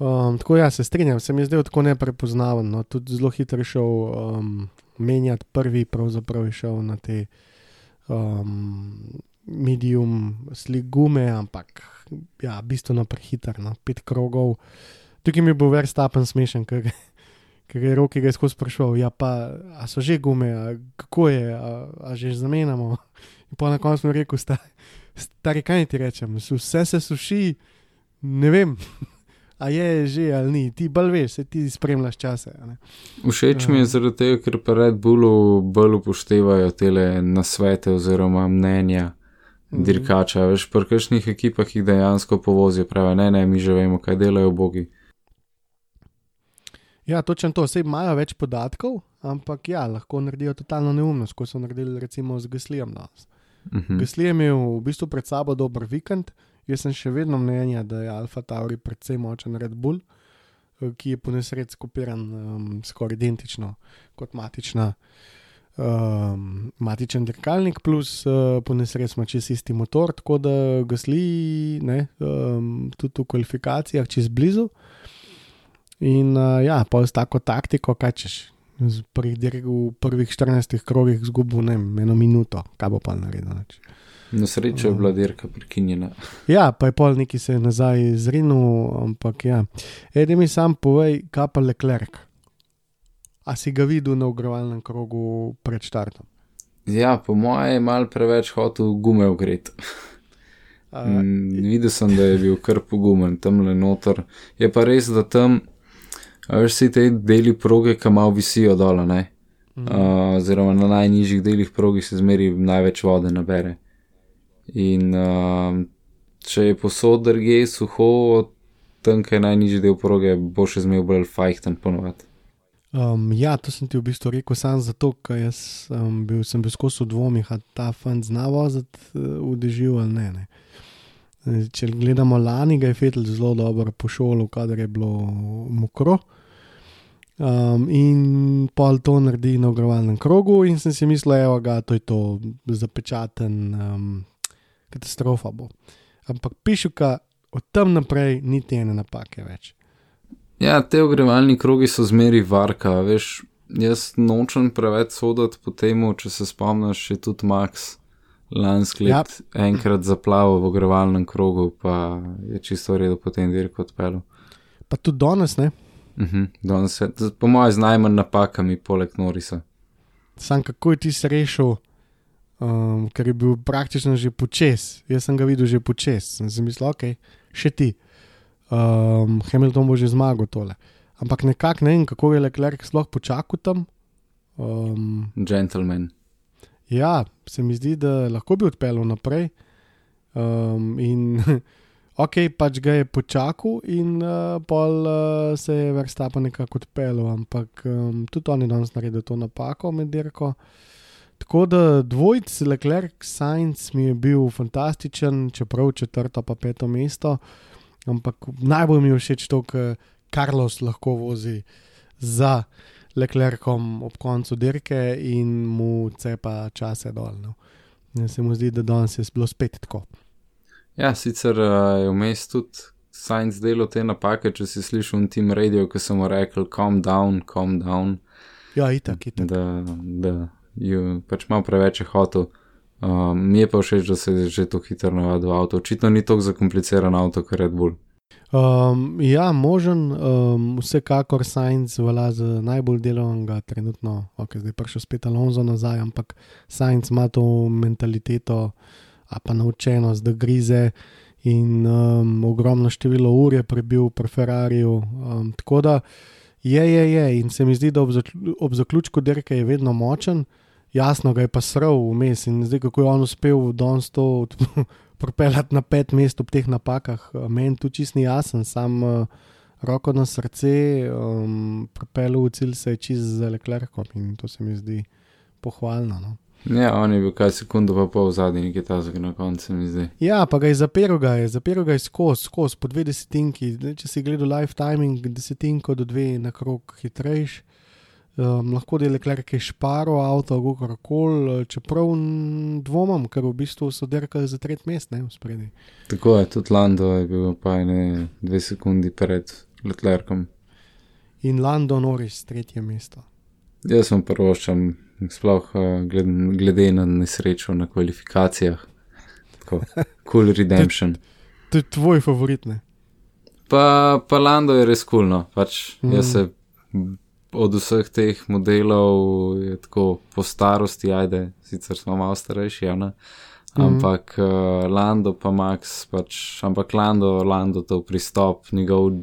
Um, tako ja, se strinjam, se mi zdaj tako neprepoznaven. No. Tudi zelo hitro šel um, menjati prvi, pravzaprav je šel na te. Um, medium slik gume, ampak ja, bistveno prehiter, no, pet krogov. Tukaj mi bo več stapen smešen, ker, *laughs* ker je roki ga skozi sprašval, ja pa a so že gume, a, kako je, a, a že zamenjamo. In pa na koncu sem rekel, stari kaj ti rečem, vse se suši, ne vem. *laughs* A je že ali ni, ti bolj veš, se ti spremljaš čase. Všeč mi je ja. zaradi tega, ker pa Red Bullu bolj upoštevajo te nasvete oziroma mnenja Mhm. dirkača, veš, pri kakšnih ekipah jih dejansko povozijo, pravi, ne, ne, mi že vemo, kaj delajo bogi. Ja, točno to, vse imajo več podatkov, ampak ja, lahko naredijo totalno neumnost, kot so naredili recimo z Geslijem danes. Uh -huh. Geslij je imel v bistvu pred sabo dober vikend, jaz sem še vedno mnenja, da je Alfa Tauri predvsem močen Red Bull, eh, ki je po nesreč skopiran um, skoraj identično kot matična um, matičen dirkalnik, plus uh, po nesreči ima čez isti motor, tako da gasli ne, um, tudi v kvalifikacijah čez blizu. In uh, ja, pa s tako taktiko, kaj češ. V prvih, v prvih 14 krogih zgubil ne, eno minuto, kaj bo pa naredil. Na srečo je bila dirka prekinjena. Ja, pa je pol neki se nazaj zrinil, ampak ja. Edem mi sam povej, kaj pa le klerk. A si ga videl na ogrovalnem krogu pred štartom? Ja, po mojem je mal preveč hotel gume ogreti. Mm, videl sem, da je bil kar pogumen tam le noter. Je pa res, da tam, veš, si te deli proge, ki malo visijo dol, mm. uh, oziroma na najnižjih delih proge se zmeri največ vode nabere. In uh, če je posod drge suho, tam, ki je najnižji del proge, bo še zmeraj bolj fajten ponovadi. Um, ja, to sem ti v bistvu rekel samo zato, ker um, bil, sem bil skozi dvomih, da ta fant zna voziti uh, v dežju ali ne, ne. Če gledamo lani, ga je Fetel zelo dobro pošolil, kadar je bilo mokro. Um, in pol to naredi na ogrovalnem krogu, in sem si mislil, da je to zapečaten, um, katastrofa bo. Ampak pišuka od tam naprej niti ene napake več. Ja, te ogrevalni krogi so zmeri varka, veš, jaz nočem preveč soditi po tem, če se spomniš, je tudi Max lanski let ja. enkrat zaplaval v ogrevalnem krogu, pa je čisto redo potem dirko odpeljal. Pa tudi danes, ne? Uh mhm, -huh, danes je, po mojem, z najmanj napakami, poleg Norisa. Sam kako je ti srešil, um, ker je bil praktično že počes, jaz sem ga videl že počes, sem si mislil, ok, še ti um, Hamilton bo že zmagal tole. Ampak nekako ne vem, kako je Leclerc sploh počakal tam. Um, Gentleman. Ja, se mi zdi, da lahko bi odpeljal naprej. Um, in *laughs* ok, pač ga je počakal, in uh, pol uh, se je Verstappen nekako odpeljal, ampak um, tudi on je danes naredil to napako med dirko. Tako da dvojc Leclerc Science mi je bil fantastičen, čeprav četrto pa peto mesto. Ampak najbolj mi je všeč to, kar Carlos lahko vozi za Leclercom ob koncu dirke in mu cepa čase dol. No. Se mu zdi, da danes je bilo spet tako. Ja, sicer uh, je vmes tudi Science delal te napake, če si slišal v tem radiju, ki so mu rekli: calm down, calm down. Ja, itak, itak. Da, da je pač malo preveč je hotel. Um, mi je pa všeč, da se je že tako hitro navadil avto. Očitno ni tako zakompliciran avto, kot Red Bull. Um, ja, možen, um, vsekakor Science velja za najbolj delovnega trenutno, ok, zdaj prišel spet Alonso nazaj, ampak Science ima to mentaliteto, a pa naučenost, da grize in um, ogromno število ur je prebil pri Ferrariju. Um, tako da je, je, je, in se mi zdi, da ob, zaklju, ob zaključku dirke je vedno močen, jasno ga je pa srl vmes in zdaj kako je on uspel danes to *laughs* propeljati na pet mest ob teh napakah, meni tu čist ni jasen, sam uh, roko na srce, um, propeljal v cilj se je čist z Leclercom in to se mi zdi pohvalno. No. Ja, on je bil kaj sekundo pa pol zadnji, nekaj tazga na koncu, mi zdi. Ja, pa ga je zapiral, ga je zapiral ga je skozi, skozi po dve desetinki. Če si gledal live timing, desetinko do dve na krog hitrejš. Um, lahko ki je šparo avto, kako koli, čeprav dvomam, ker v bistvu so derkali za tretji mest, ne v spredi. Tako je, tudi Lando je bil pa ne dve sekundi pred Leclercom. In Lando Norris, tretje mesto. Jaz sem prvoščam sploh glede, glede na nesrečo na kvalifikacijah. Tako, cool *laughs* redemption. To je tvoj favorit, ne? Pa, pa Lando je res kulno. Cool, pač mm. Jaz se od vseh teh modelov je tako po starosti, ajde, sicer smo malo starejši, ja, ampak mm. uh, Lando pa Max, pač, ampak Lando, Lando to pristop, njegov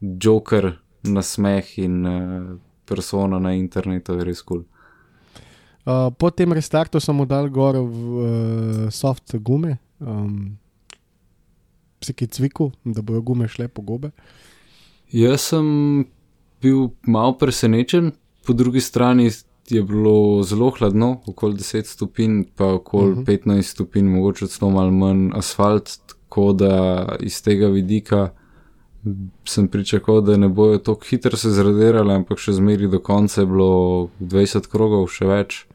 joker na smeh in uh, persona na internetu je res kul. Cool. Uh, po tem restartu sem mu dal gor v uh, soft gume, um, psiki cviku, da bojo gume šle po gobe. Jaz sem bil malo presenečen, po drugi strani je bilo zelo hladno, okoli 10 stopinj, pa okoli uh -huh. 15 stopinj, mogoče celo malo manj asfalt, tako da iz tega vidika sem pričakoval, da ne bojo tako hitro se zradirali, ampak še zmeri do konca je bilo 20 krogov, še več.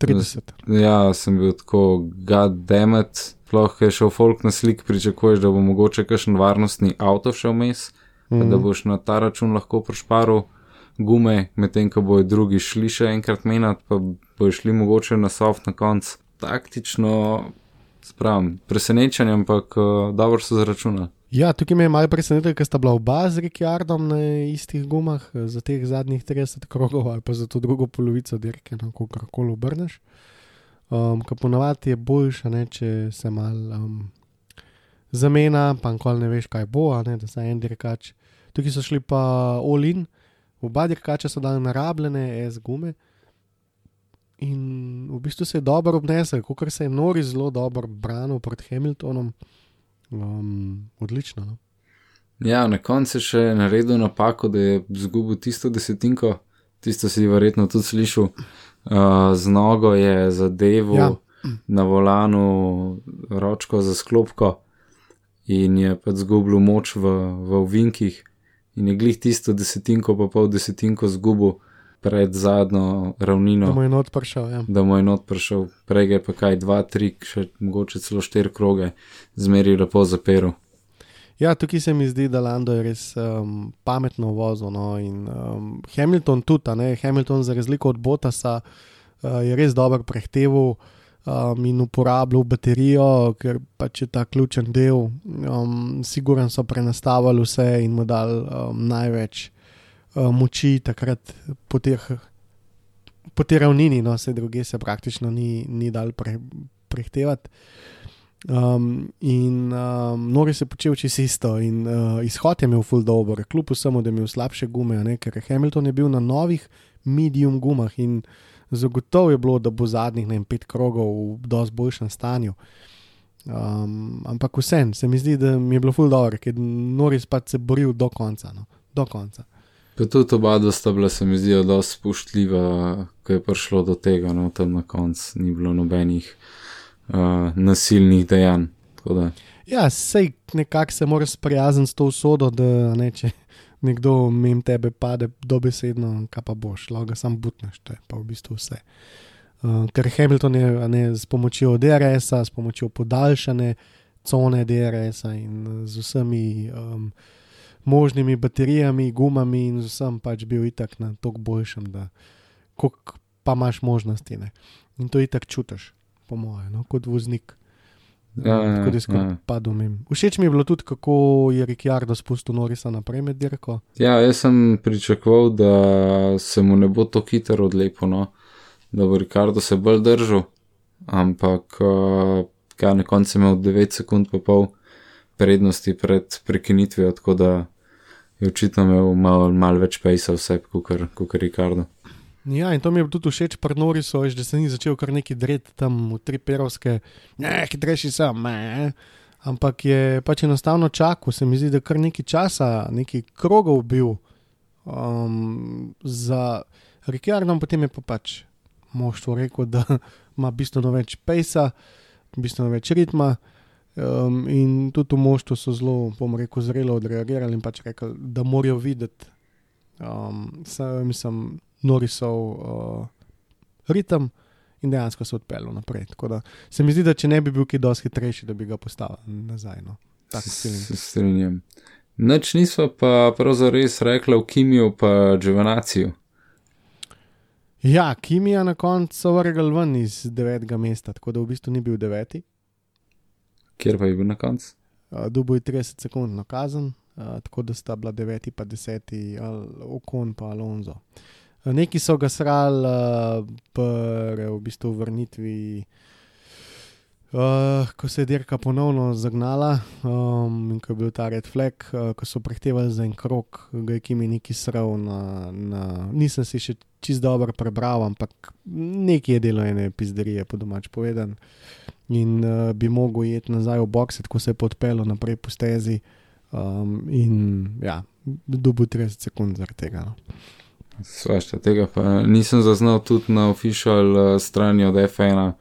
30. Ja, sem bil tako, god damn it. Sploh je šel folk na slik, pričakuješ, da bo mogoče kakšen varnostni avto šel mes, mm da boš na ta račun lahko prošparil gume, medtem ko bojo drugi šli še enkrat menjat, pa bojo šli mogoče na soft na konc. Taktično, spravim, presenečenje, ampak uh, dobro so zračunali. Ja, tukaj me je malo presenetilo, ker sta bila oba z Rikjardom na istih gumah za teh zadnjih 30 krogov ali pa za to drugo polovico dirke, no, kako koli obrneš. Um, Ker ponavadi je boljše, ne, če se malo um, zamena, pa nikoli ne veš, kaj bo, ne, da se en dirkač. Tukaj so šli pa Olin, oba dirkača so dali narabljene S gume. In v bistvu se je dobro obnesel, kot se je Nori zelo dobro branil pred Hamiltonom. Um, odlično. No? Ja, na koncu je še naredil napako, da je izgubil tisto desetinko, tisto si verjetno tudi slišal. Uh, z nogo je zadeval ja. na volanu ročko za sklopko in je pa izgubil moč v, v ovinkih, in je glih tisto desetinko, pa pol desetinko izgubil pred zadnjo ravnino. Da mu je not prišel. Ja. Da mu je not prišel, prej je pa kaj, dva, tri, še mogoče celo štiri kroge, zmeri lepo zaperu. Ja, tukaj se mi zdi, da Lando je res um, pametno vozil. No, in um, Hamilton tudi, ne? Hamilton za razliko od Botasa uh, je res dobro prehteval um, in uporabljal baterijo, ker pač je ta ključen del. Um, Siguren so prenastavili vse in mu dal um, največ. Eh, moči takrat po teh, po tej ravnini, no, vse druge se praktično ni, ni dal pre, prehtevati. Um, in um, Nori se počel čisto isto, in uh, izhod je imel full dobro, kljub vsemu, da je imel slabše gume, ne, ker Hamilton je bil na novih medium gumah in zagotovo je bilo, da bo zadnjih ne, pet krogov v dosti boljšem stanju. Um, ampak vsem se mi zdi, da mi je bilo full dobro, ker Nori pa se boril do konca. No, do konca. Pa tudi oba dva sta bila, se mi zdi, zelo spoštljiva, ko je prišlo do tega, no tam na koncu ni bilo nobenih uh, nasilnih dejanj. Ja, sej nekako se moraš sprijazniti s to usodo, da ne, če nekdo mem tebe pade dobesedno, kaj pa boš, lahko ga sam butneš, to je pa v bistvu vse. Uh, ker Hamilton je ne, s pomočjo DRS-a, s pomočjo podaljšane cone DRS-a in eh, z vsemi um, možnimi baterijami, gumami in z vsem pač bil itak na tok boljšem, da koliko pa imaš možnosti. Ne? In to itak čutiš, po mojem, no? kot voznik. Ja, ja, Tako da je skoraj ja. padel mim. Všeč mi je bilo tudi, kako je Ricciardo spustil Norisa naprej med dirko. Ja, jaz sem pričakoval, da se mu ne bo to hitro odlepilo, no? da bo Ricardo se bolj držal, ampak uh, kaj na koncu je imel 9 sekund pa pol prednosti pred prekinitvijo, tako da je očitno imel malo mal več pejsa vse, kot Ricardo. Ja, in to mi je tudi všeč pri Norisu, da se ni začel kar neki dred tam v tri perovske, ne, hitrejši sem, ne. Ampak je pač enostavno čakal, se mi zdi, da kar nekaj časa, nekaj krogov bil um, za Ricciardom, potem je pa pač moštvo rekel, da ima bistveno več pejsa, bistveno več ritma. Um, in tudi v moštvu so zelo, bom rekel, zrelo odreagirali in pač rekli, da morajo videti, um, se, mislim, Norisov uh, ritem in dejansko se odpeljal naprej. Tako da se mi zdi, da če ne bi bil ki dosti hitrejši, da bi ga postavil nazaj. No. Se strinjam. Noč nismo pa pravzaprav res rekli v Kimiju, pa Dževanaciju. Ja, Kimija na koncu so vrgli ven iz devetega mesta, tako da v bistvu ni bil deveti. Kjer pa je bil na koncu? Uh, Dubo je 30 sekund na kazen, uh, tako da sta bila deveti pa deseti, Okon pa Alonso. Uh, neki so ga srali uh, pri v bistvu vrnitvi, uh, ko se je dirka ponovno zagnala um, in ko je bil ta red flag, uh, ko so prehtevali za en krok, ga je Kimi neki sral na, na. Nisem si še čist dobro prebral, ampak nekaj je delo ene pizderije, po domač povedan. In uh, bi mogel iti nazaj v boxe, tako se je podpelo naprej po stezi. Um, in ja, dobil 30 sekund zaradi tega. No. Svašta, tega pa nisem zaznal tudi na official uh, strani od F1. Uh,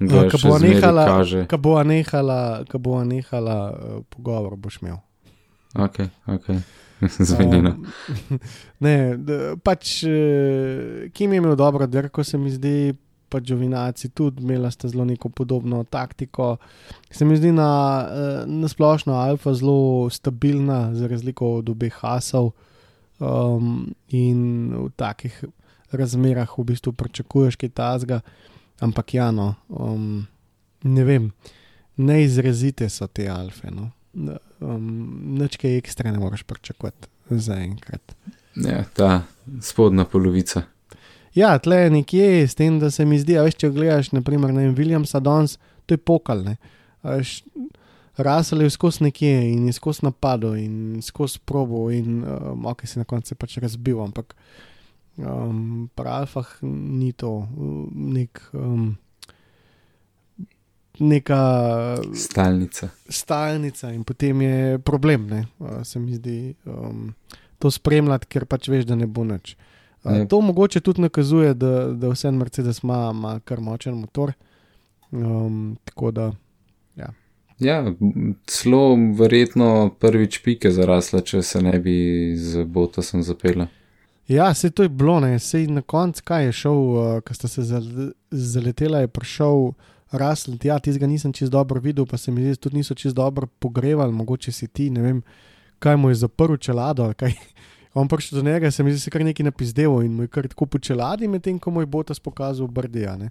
Ko bo nehala, ko bo nehala, ko bo nehala uh, pogovor, boš imel. Ok, ok. *laughs* Zvenjeno. Um, ne, pač uh, Kim je imel dobro dirko, se mi zdi, pa Džovinaci tudi imela sta zelo neko podobno taktiko. Se mi zdi na, uh, na splošno Alfa zelo stabilna, za razliko od obeh hasov. Um, in v takih razmerah v bistvu pričakuješ kaj tazga, ampak ja, no, um, ne vem, neizrazite so te alfe. No. Um, Nič kaj ekstra ne moreš pričakovati zaenkrat. Ja, ta spodnja polovica. Ja, tle je nekje s tem, da se mi zdi, a veš, če gledaš, naprimer, ne vem, Williamsa danes, to je pokal. ne. Veš, Rasel je skozi nekje in je skozi napadal in skozi probo in um, ok, se na koncu pač razbil, ampak um, pri Alfah ni to um, nek. Um, Neka Stalnica. stalnica in potem je problem, ne, uh, se mi zdi, um, to spremljati, ker pač veš, da ne bo nič. Uh, to mogoče tudi nakazuje, da, da vse Mercedes ima, ima kar močen motor. Um, tako da, Ja, m, celo verjetno prvič pike zarasla, če se ne bi z Botasom zapela. ja, se to je bilo, ne, se na koncu, kaj je šel, uh, ko sta se zal- zaletela, je prišel Rasel, ja, tistega nisem čest dobro videl, pa se mi zdi, tudi niso čest dobro pogrevali, mogoče si ti, ne vem, kaj mu je zaprl čelado, kaj. *laughs* On prišel do njega, se mi zdi, se kar nekaj napizdel in mu je kar tako po čeladi, medtem ko mu je Botas pokazal brdija. Ne.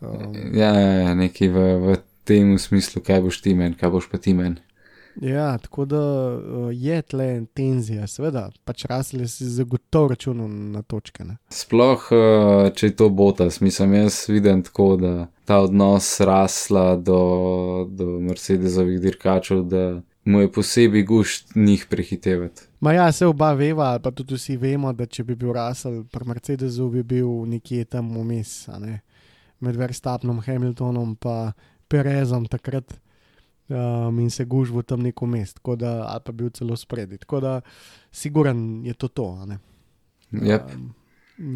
Um, Ja, ja, ja nekaj v, v tem smislu, kaj boš ti men, kaj boš pa ti men. Ja, tako da uh, je tle tenzija, seveda, pač rasle si zagotovo računal na točke. Ne? Sploh, eh, če je to Botas, mislim, jaz vidim tako, da ta odnos rasla do, do Mercedesovih dirkačev, da mu je posebej gušt njih prehitevati. Ma ja, se oba veva, ali pa tudi vsi vemo, da če bi bil Russell pri Mercedesu, bi bil nekje tam vmes, ne? med Verstapnom, Hamiltonom in Perezom takrat um, in se gužvo tam neko mest, tako da, ali pa bil celo spredi. Tako da, siguran je to to, ne. Yep. Um,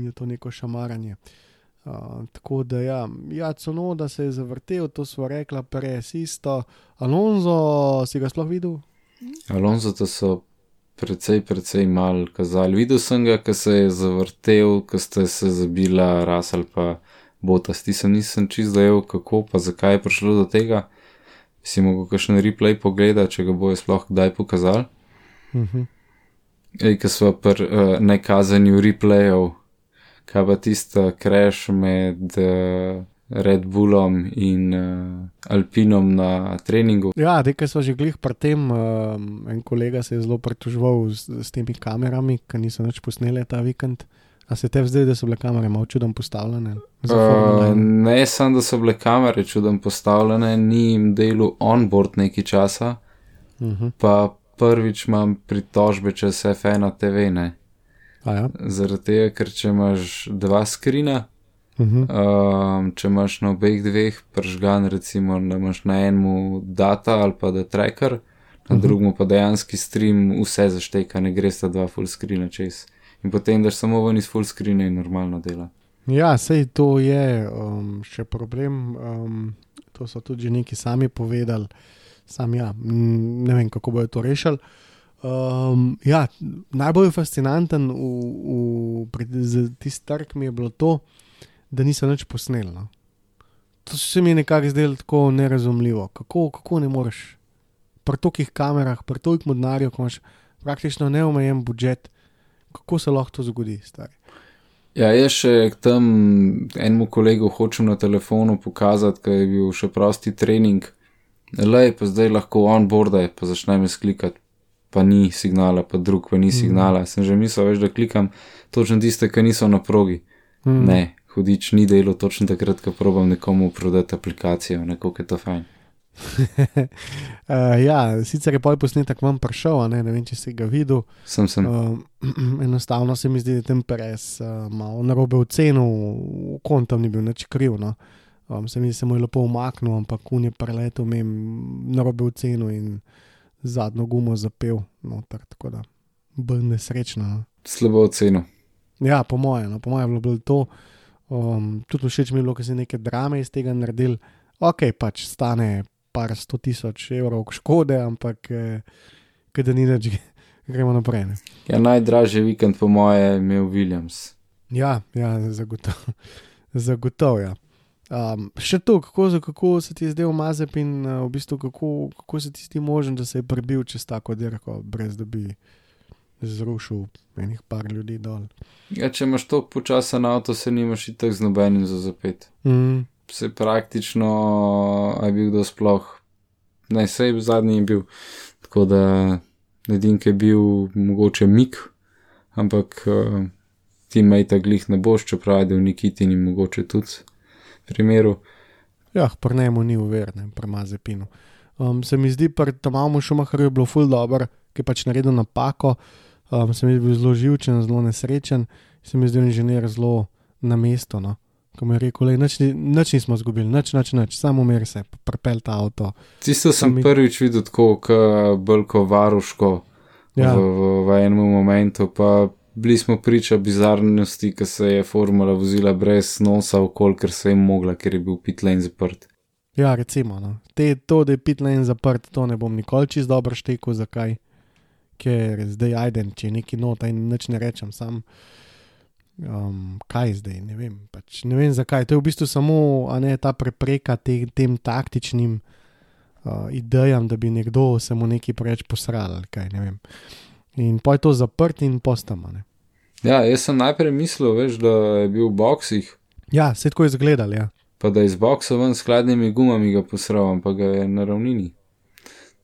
je to neko šamaranje. Uh, tako da, ja, ja celo da se je zavrtel, to smo rekla, Perez isto. Alonso, si ga sploh videl? Alonso to so precej, precej mal kazali. Videl sem ga, ko se je zavrtel, ko ste se zabila Rasal pa Botas. Ti sem nisem čist dojel, kako pa zakaj je prišlo do tega. si mogel kakšen replay pogledati, če ga bojo sploh kdaj pokazali. Mhm. Ej, ki smo pri uh, nekazanju replayov, kaj pa tista crash med uh, Red Bullom in uh, Alpinom na treningu. Ja, nekaj so že glih pri tem. Um, en kolega se je zelo pritoževal s, s temi kamerami, ki niso več posnele ta vikend. A se te zdaj, da so bile kamere malo čudom postavljene? Uh, ne samo, da so bile kamere čudem postavljene, ni jim delo onboard nekaj časa, Mhm. pa prvič imam pritožbe čez F1 TV. Ne. A ja. Zaradi tega, ker če imaš dva skrina, Mhm. um, če imaš na obeh dveh pržgan, recimo, da imaš na enem data ali pa da tracker, na uh Mhm. -huh. drugem pa dejanski stream, vse zašteka, ne gre sta dva full screena čez. In potem daš samo ven iz full screena in normalno dela. Ja, sej to je um, še problem. Um, to so tudi neki sami povedali. Sam ja, ne vem, kako bojo to rešili. Um, ja, najbolj fascinanten v, v, pri tisti trg mi je bilo to, da niso nič posneli. No. To se mi je nekako zdelo tako nerazumljivo. Kako, kako ne moreš pri tolikih kamerah, pri tolikih modnarjev, ko imaš praktično neomejen budžet, kako se lahko to zgodi, stari. Ja, jaz še tam enemu kolegu hočem na telefonu pokazati, ker je bil še prosti trening. Le, pa zdaj lahko onboardaj, pa začnem jaz klikati, pa ni signala, pa drug, pa ni signala. Sem že mislil, veš, da klikam točno tiste, ki niso na progi. Mm. Ne, hudič ni delo točno takrat, ko probam nekomu prodati aplikacijo, nekako je to fajn. Uh, *laughs* ja, sicer je pol posnetek vam prišel, a ne, ne vem, če si ga videl. Sem sem. Uh, *clears throat* enostavno se mi zdi, da je ten pres uh, malo narobe ocenil, kontom ni bil nič kriv. No. Um, se mi zdi, da se mu je lepo umaknil, ampak un je preletel, mem narobe ocenil in zadnjo gumo zapel noter, tako da bolj nesrečno. No. Slabo oceno. Ja, po mojem, no, po mojem je bilo to. Um, tudi všeč mi je bilo, ker si neke drame iz tega naredil. Ok, pač stane par sto tisoč evrov škode, ampak eh, da ni več, *laughs* gremo naprej. Ne. Ja, najdražji vikend po moje je imel Williams. Ja, ja zagotovo. *laughs* Zagotov, ja. um, še to, kako, kako se ti je zdel Mazep in uh, v bistvu kako, kako se ti zdi možen, da se je prebil čez tako dirko, brez da bi zrušil enih par ljudi dol. Ja, če imaš to počasen avto, se nimaš itak z nobenim za zapet. Mm. Se praktično, a je bil kdo sploh, ne, sej zadnji je bil, tako da edinke je bil mogoče mik, ampak uh, ti majta glih ne boš, čeprav je v Nikiti ni mogoče tudi primeru. Ja, prnemo ni uverne, premaze pino. Um, se mi zdi, da tam imamo šumaharju bilo ful dobro, ki je pač naredil napako, um, se mi zdi bil zelo živčen, zelo nesrečen, se mi zdi inženir zelo na mesto. No. Ko mi je rekel, da nič, ni- nič nismo izgubili, nič, nič, nič, samo umir se, prepel ta avto. Tisto sem mi- prvič videl tako, kot bolko varuško Ja. v, v, v enem momentu, pa bili smo priča bizarnosti, ki se je formula vozila brez nosa, kolikor se je mogla, ker je bil pit lane zaprt. Ja, recimo, no. Te, to, da je pit lane zaprt, to ne bom nikoli čist dobro štekel, zakaj. Ker zdaj ajden, če je neki nota in nič ne rečem, sam. Um, kaj zdaj, ne vem, pač, ne vem zakaj. To je v bistvu samo ne, ta prepreka te, tem taktičnim uh, idejam, da bi nekdo se mu nekaj preveč posral. Kaj, ne in pa je to zaprt in postama. Ne. Ja, jaz sem najprej mislil, veš, da je bil v boksih, Ja, se je tako izgledal. Ja. pa da je iz boksa ven s hladnimi gumami ga posral, ampak ga je na ravnini.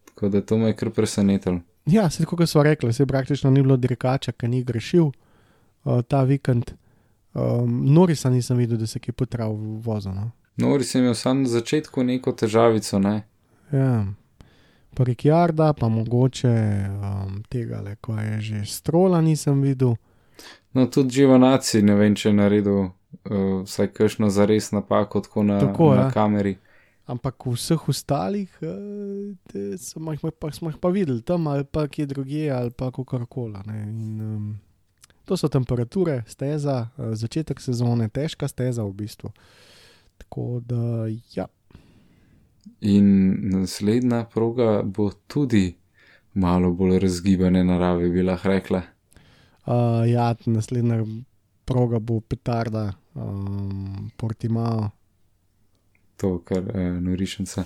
Tako da to me je kar presenetilo. Ja, se tako so rekli, se praktično ni bilo dirkača, ki ni grešil ta vikend. Um, Norisa nisem videl, da se je potral v vozu. No. Nori sem imel sam na začetku neko težavico, ne. Ja. Pa Rikjarda, pa mogoče um, tega, le, ko je že strola, nisem videl. No, tudi živanaci, ne vem, če je naredil uh, vsaj kakšno zares napako, tako na, Tako, na ja. kameri. Ampak vseh ostalih uh, smo, jih, pa, smo jih pa videli tam ali pa kje drugje ali pa kakorkoli. ne. In, Um, to so temperature, steza, uh, začetek sezone, težka steza v bistvu. Tako da, ja, In naslednja proga bo tudi malo bolj razgibane narave, bi lahko rekla. Uh, ja, naslednja proga bo petarda, um, Portimao. To, kar uh, norišenca.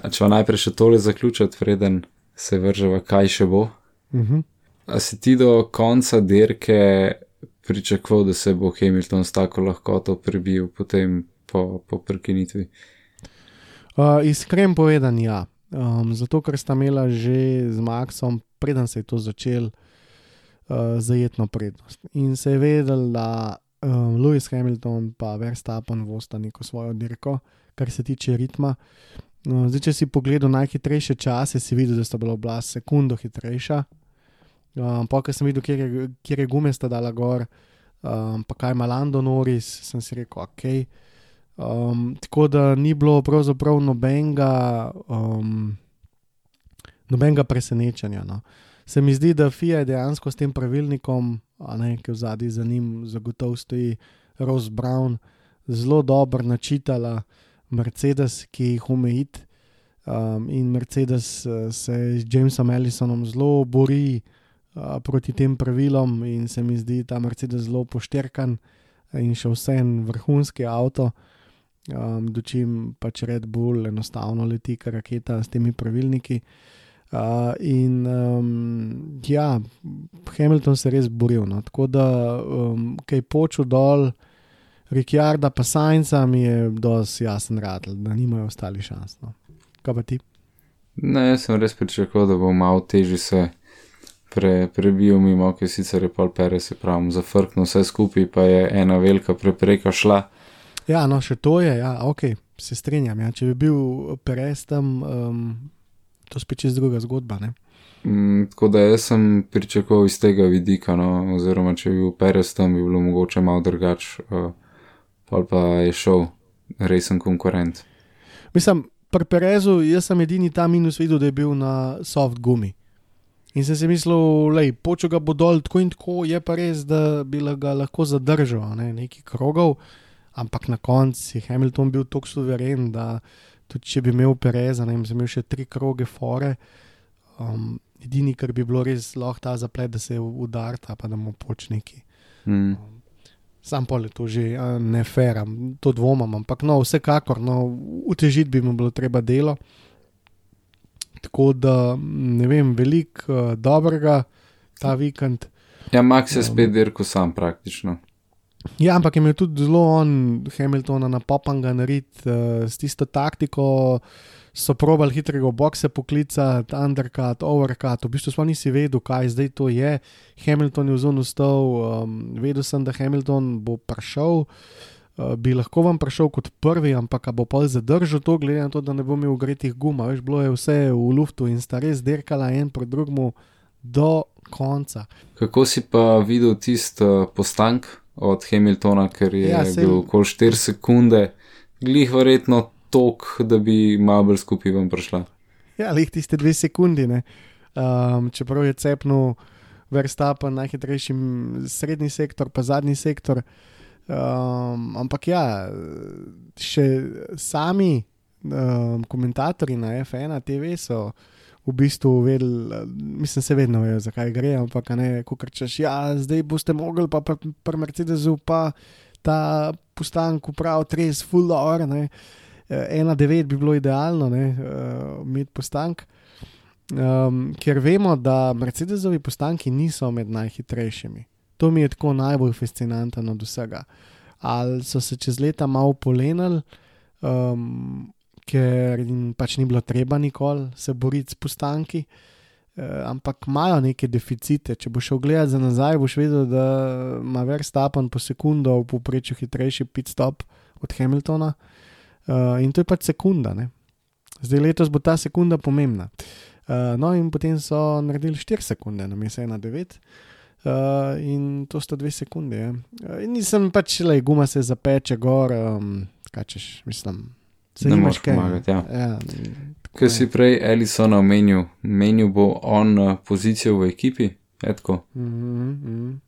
A če pa najprej še tole zaključiti, preden se vrževa, kaj še bo. Uh -huh. A si ti do konca dirke pričakoval, da se bo Hamilton s tako lahkoto prebil potem po, po prekinitvi? Uh, Iskren povedan, ja. Um, zato, ker sta imela že z Maxom, preden se je to začel, uh, zajetno prednost. In se je vedel, da um, Lewis Hamilton in Verstappen vosta neko svojo dirko, kar se tiče ritma. Uh, zdaj, če si pogledal najhitrejše čase, si videl, da sta bila oblast sekundo hitrejša. Um, pa, ker sem videl, kje je, kje je gume sta dala gor, um, pa kaj ima Lando Norris, sem si rekel, ok. Um, tako da ni bilo pravzaprav nobenega, um, nobenega presenečenja. No. Se mi zdi, da FIA je dejansko s tem pravilnikom, ne, ki v zadnji za njim zagotovo stoji Rose Brown, zelo dobro načitala Mercedes, ki jih umejit. Um, in Mercedes uh, se z Jamesom Ellisonom zelo bori uh, proti tem pravilom, in se mi zdi ta Mercedes zelo pošterkan in še vsem vrhunski avto um, dočim pač Red Bull enostavno leti, kar raketa s temi pravilniki. Uh, in um, ja, Hamilton se je res boril. No. Tako da, um, kaj počel dol, Rikjarda pa Sajnca mi je dosti jasen rad, da nimajo ostali šans. No. Kaj pa ti? Ne, jaz sem res pričakoval, da bo malo težje se pre, prebil mimo, ki sicer je pol pere, se pravi, zafrknil vse skupaj, pa je ena velika prepreka šla. Ja, no, še to je, ja, ok, se strinjam. Ja. Če bi bil Perez tam, um, to spet čez druga zgodba. Ne? Mm, tako da jaz sem pričakoval iz tega vidika, no, oziroma če bi bil Perez tam, bi bilo mogoče malo drugače, uh, pa je šel resen konkurent. Mislim, pri Perezu jaz sem edini ta minus videl, da je bil na soft gumi. In sem si mislil, da počo ga bo dol tako in tako, je pa res, da bi ga lahko zadržal, ne, neki krogov ampak na koncu je Hamilton bil tako suveren, da tudi če bi imel Pereza, ne vem, imel še tri kroge fore. Um, edini, kar bi bilo res lahko ta zaplet, da se udarta, pa da mu počniki. Mm. Um, sam pol je to že ne feram, to dvomam, ampak no, vsekakor, no, utežiti bi mu bilo treba delo. Tako da ne vem, veliko uh, dobrega ta vikend. Ja, Max je spet dirko sam praktično. Ja, ampak je imel tudi zelo on, Hamiltona, na popanga narediti uh, s tisto taktiko. So probali hitrega boxe poklicati, undercut, overcut, v bistvu smo nisi vedel, kaj zdaj to je. Hamilton je v zonu stal, um, vedel sem, da Hamilton bo prišel, uh, bi lahko vam prišel kot prvi, ampak bo pa zadržal to, glede na to, da ne bo imel gretih guma. Veš, bilo je vse v luftu in sta res derkala en proti drugemu do konca. Kako si pa videl tisti uh, postank? od Hamiltona, ker je ja, bil okoli 4 sekunde, glih verjetno tok, da bi malo bolj skupaj vam prišla. Ja, lih tiste dve sekundi, um, čeprav je cepnil Verstappen najhitrejši srednji sektor, pa zadnji sektor. Um, ampak ja, še sami um, komentatorji na F1 TV so v bistvu vedeli, mislim, se vedno vejo, zakaj gre, ampak ne, ko rečeš, ja, zdaj boste mogli pa pri pr Mercedesu pa ta postanek upraviti res full hour, ne. ena devet bi bilo idealno, ne, uh, med postank. Um, ker vemo, da Mercedesovi postanki niso med najhitrejšimi. To mi je tako najbolj fascinantno od vsega. Ali so se čez leta malo polenili, um, ker jim pač ni bilo treba nikoli se boriti s postanki, eh, ampak imajo neke deficite. Če boš šel gledati za nazaj, boš videl, da ima Verstappen po sekundo v povprečju hitrejši pit stop od Hamiltona eh, in to je pač sekunda. Ne? Zdaj letos bo ta sekunda pomembna. Uh, no, in potem so naredili 4 sekunde, na mestu 1,9, uh, in to sta 2 sekunde. Uh, nisem pač le, guma se zapeče gor, um, kaj češ, mislim, Se ne moreš pomagati. Ja. Ja, Ker si prej Ellison omenil, menil bo on uh, pozicijo v ekipi, etko. Mm -hmm.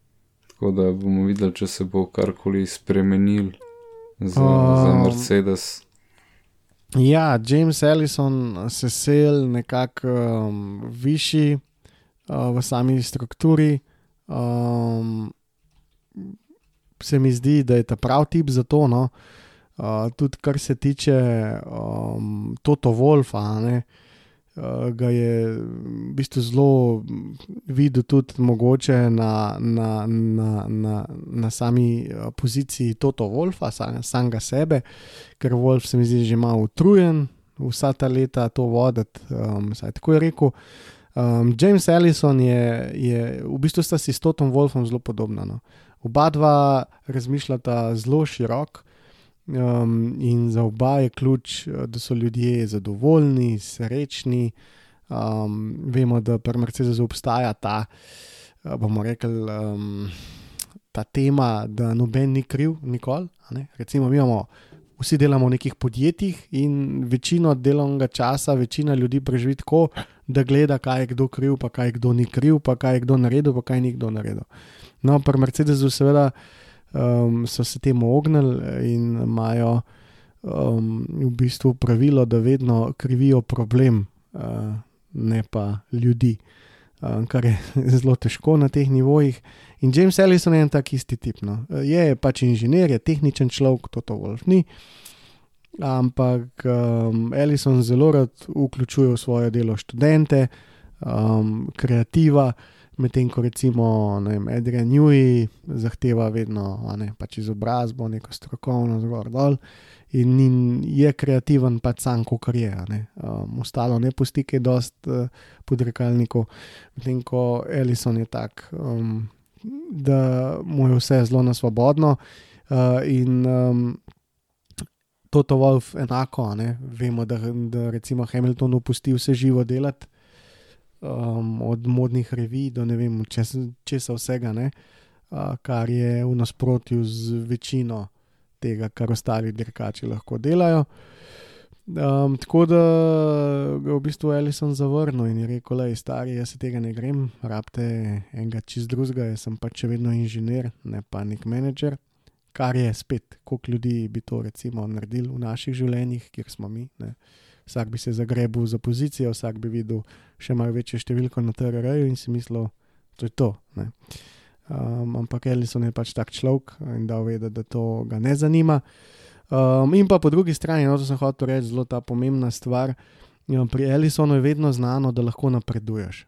Tako da bomo videli, če se bo karkoli spremenil za, um, za Mercedes. Ja, James Ellison se sel nekako um, višji uh, v sami strukturi. Um, se mi zdi, da je ta prav tip za to. No? Uh, tudi kar se tiče um, Toto Wolfa, ne, uh, ga je v bistvu zelo videl tudi mogoče na, na, na, na, na sami uh, poziciji Toto Wolfa, sam, samega sebe, ker Wolf se mi zdi že malo utrujen vsa ta leta to voditi, um, tako je rekel. Um, James Ellison je, je v bistvu sta si s Totom Wolfom zelo podobna. No. Oba dva razmišljata zelo širok um, in za oba je ključ, da so ljudje zadovoljni, srečni. Um, vemo, da pri Mercedesu obstaja ta, bomo rekli, um, ta tema, da noben ni kriv, nikoli. Recimo, mi imamo vsi delamo v nekih podjetjih in večino delovnega časa, večina ljudi preživi tako, da gleda, kaj je kdo kriv, pa kaj kdo ni kriv, pa kaj je kdo naredil, pa kaj ni kdo naredil. No, pri Mercedesu, seveda, um, so se temu ognili in imajo um, v bistvu pravilo, da vedno krivijo problem, uh, ne pa ljudi. Um, kar je *laughs* zelo težko na teh nivojih. In James Ellison je en tak isti tip. No. Je pač inženir, je tehničen človek, to to Wolf ni. Ampak um, Ellison zelo rad vključuje v svoje delo študente, um, kreativa, medtem ko recimo vem, Adrian Newey zahteva vedno ne, pač izobrazbo, neko strokovno zgor dol. In, in je kreativen, pač sam, kot je. Um, ostalo ne pusti, ki je dost uh, podrekalnikov, medtem ko Ellison je tak. Um, da mu je vse zelo na svobodno. Uh, in um, Toto Wolf enako, ne? vemo, da, da recimo Hamilton opusti vse živo delati, um, od modnih revij do ne vem, česa, česa vsega, uh, kar je v nasprotju z večino tega, kar ostali dirkači lahko delajo. Um, tako da ga v bistvu Ellison zavrnil in je rekel: Le, stari, jaz se tega ne grem, rabite enega čist drugega, jaz sem pač še vedno inženir, ne pa nek menedžer. Kar je spet, koliko ljudi bi to recimo naredili v naših življenjih, kjer smo mi. Ne. Vsak bi se zagrebil za pozicijo, vsak bi videl še malo večjo številko na TRR-ju in si mislil, da je to. Um, ampak Ellison je pač tak človek in da ve, da to ga ne zanima. Um, in pa po drugi strani, no, to sem hotel reči, zelo ta pomembna stvar. Um, pri Ellisonu je vedno znano, da lahko napreduješ.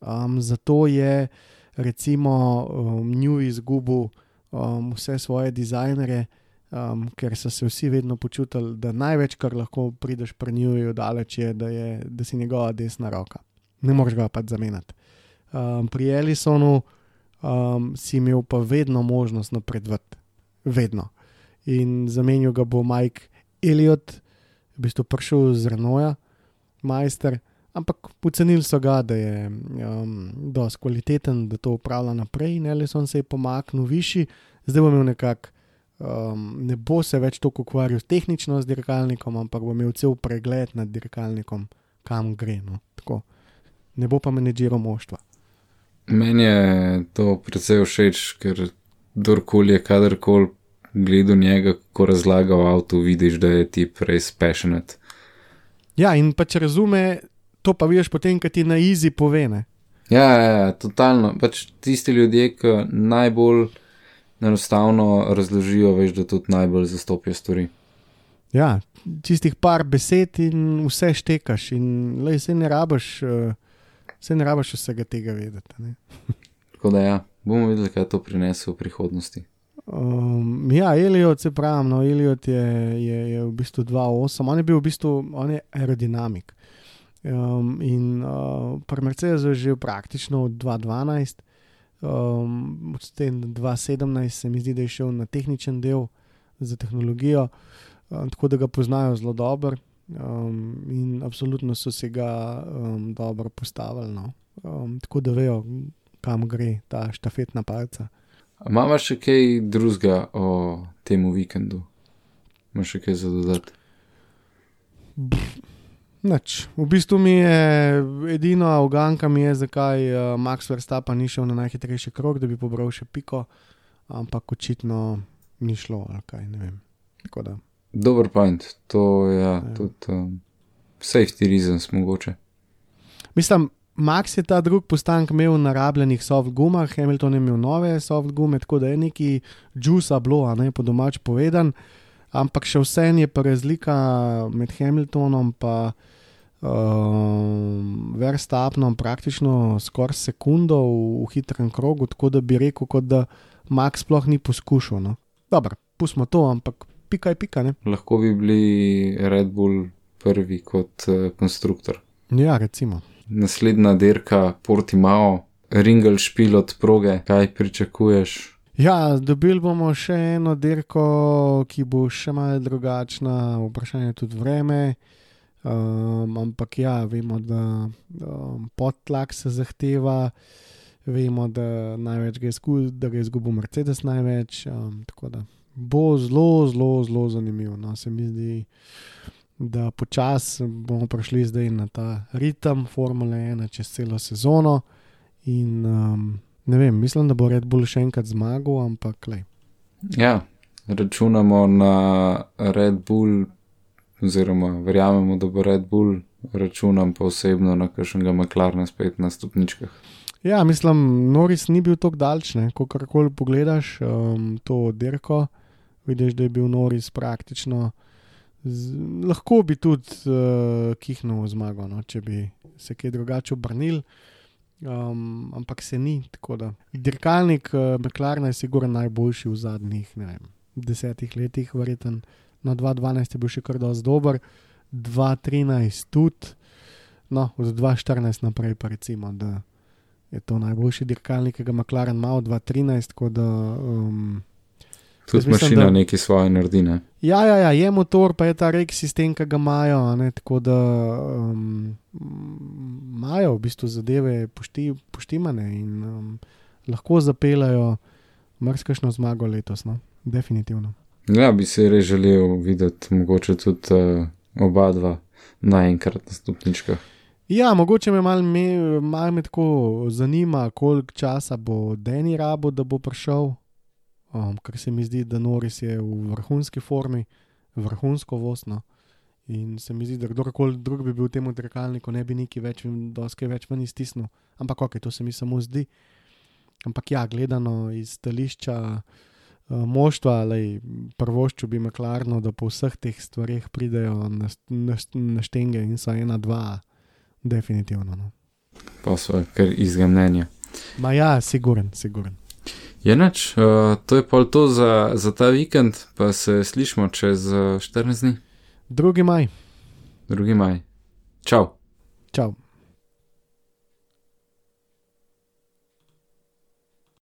Um, zato je recimo um, New izgubil um, vse svoje dizajnerje, um, ker so se vsi vedno počutili, da največ, kar lahko prideš pri Newu, daleč je, da, je, da si njegova desna roka. Ne moreš ga pač zamenjati. Um, pri Ellisonu um, si imel pa vedno možnost napredovati. Vedno in zamenjal ga bo Mike Elliot, v bistvu prišel z Renoja, majster. Ampak pocenili so ga, da je um, dosti kvaliteten, da to upravlja naprej, in ali so se pomaknili višji, zdaj bo imel nekako, um, ne bo se več toliko ukvarjal tehnično z dirkalnikom, ampak bo imel cel pregled nad dirkalnikom, kam gre. No. Ne bo pa menedžiral moštva. Meni je to predvsej všeč, ker kdorkoli je kadarkoli gledal njega, ko razlaga o avtu, vidiš, da je ti res passionate. Ja, in pa če razume, to pa vidiš potem, kaj ti na izi povene. Ja, ja, ja, totalno. Pač tisti ljudje, ki najbolj enostavno razložijo, veš, da tudi najbolj zastopijo stvari. Ja, čistih par besed in vse štekaš, in le, se ne rabiš, se ne rabiš vsega tega vedeti. *laughs* Tako da ja, bomo videli, kaj to prinese v prihodnosti. Um, ja, Eliot, se pravi, no, Eliot je, je, je v bistvu 2-8, on je bil v bistvu aerodinamik. Um, in uh, pri Mercedesu je že praktično od 2-12, um, od 2-17 se mi zdi, da je šel na tehničen del za tehnologijo, um, tako da ga poznajo zelo dobro. Um, in absolutno so se ga um, dobro postavili, no. um, tako da vejo, kam gre ta štafetna palca. Imamo še kaj drugega o tem vikendu? Imaš še kaj za dodati? Noč. V bistvu mi je edino avganka, mi je, zakaj uh, Max Verstappen ni šel na najhitrejši krok, da bi pobral še piko, ampak očitno ni šlo, ali kaj. Dober point, to je ja, ja. tudi um, safety reasons mogoče. Mislim, Max je ta drugi postanek imel na rabljenih soft gumah, Hamilton je imel nove soft gume, tako da je neki juice ablo, a ne po domač povedan. ampak še vseeno je pa razlika med Hamiltonom in um, Verstapnom praktično skoraj sekundo v, v hitrem krogu, tako da bi rekel, da Max sploh ni poskušal. No. Dobro, pustimo to, ampak pika je pika. Ne? Lahko bi bili Red Bull prvi kot uh, konstruktor. Ja, recimo. Naslednja dirka Portimao, Ringel špil od proge, kaj pričakuješ? Ja, dobili bomo še eno dirko, ki bo še malo drugačna, vprašanje tudi vreme. Um, ampak ja, vemo, da um, podtlak se zahteva, vemo, da največ ga je izgubil Mercedes, največ. Um, tako da bo zelo, zelo, zelo zanimivo. No, se mi zdi, da počasi bomo prišli zdaj na ta ritem Formule 1 čez celo sezono. In um, ne vem, mislim, da bo Red Bull še enkrat zmagal, ampak le. Ja, računamo na Red Bull oziroma verjamemo, da bo Red Bull, računam pa osebno na kakšnega McLarena spet na stopničkah. Ja, mislim, Noris ni bil tako daljši, ko karkoli pogledaš um, to dirko, vidiš, da je bil Noris praktično. Z, lahko bi tudi uh, kihnil zmago, no, če bi se kaj drugače obrnil, um, ampak se ni. Dirkalnik uh, McLaren je sigurno najboljši v zadnjih vem, desetih letih, verjetno no 2012 je bil še kar dosti dober, 2013 tudi, no od 2014 naprej pa recimo, da je to najboljši dirkalnik, ki ga ima od 2013. Um, tudi mašina da, nekaj svoje naredi. Ne? Ja, ja, ja, je motor, pa je ta rek sistem, ki ga imajo, ne, tako da um, imajo v bistvu zadeve pošti, poštimane in um, lahko zapeljajo mrzkašno zmago letos, no? definitivno. Ja, bi se res želel videti, mogoče tudi uh, oba dva naenkrat na stopničkah. Ja, mogoče me malo me, mal me tako zanima, koliko časa bo Deni rabo, da bo prišel. Um, ker se mi zdi, da Noris je v vrhunski formi, vrhunsko vosno. In se mi zdi, da kdorkoli drug bi bil v tem odrekalniku, ne bi neki več, doske več ven iztisnil. Ampak ok, to se mi samo zdi. Ampak ja, gledano iz stališča. Eh, moštva, ali prvošču bi meklarno, da po vseh teh stvarih pridejo na, na, na štenge in so ena, dva, definitivno. No. Pa so kar izga mnenja. Ma ja, siguren, siguren. Je noč, uh, eh, to je pa to za, za ta vikend, pa se slišmo čez uh, eh, 14 dni. 2. maj. 2. maj. Čau. Čau.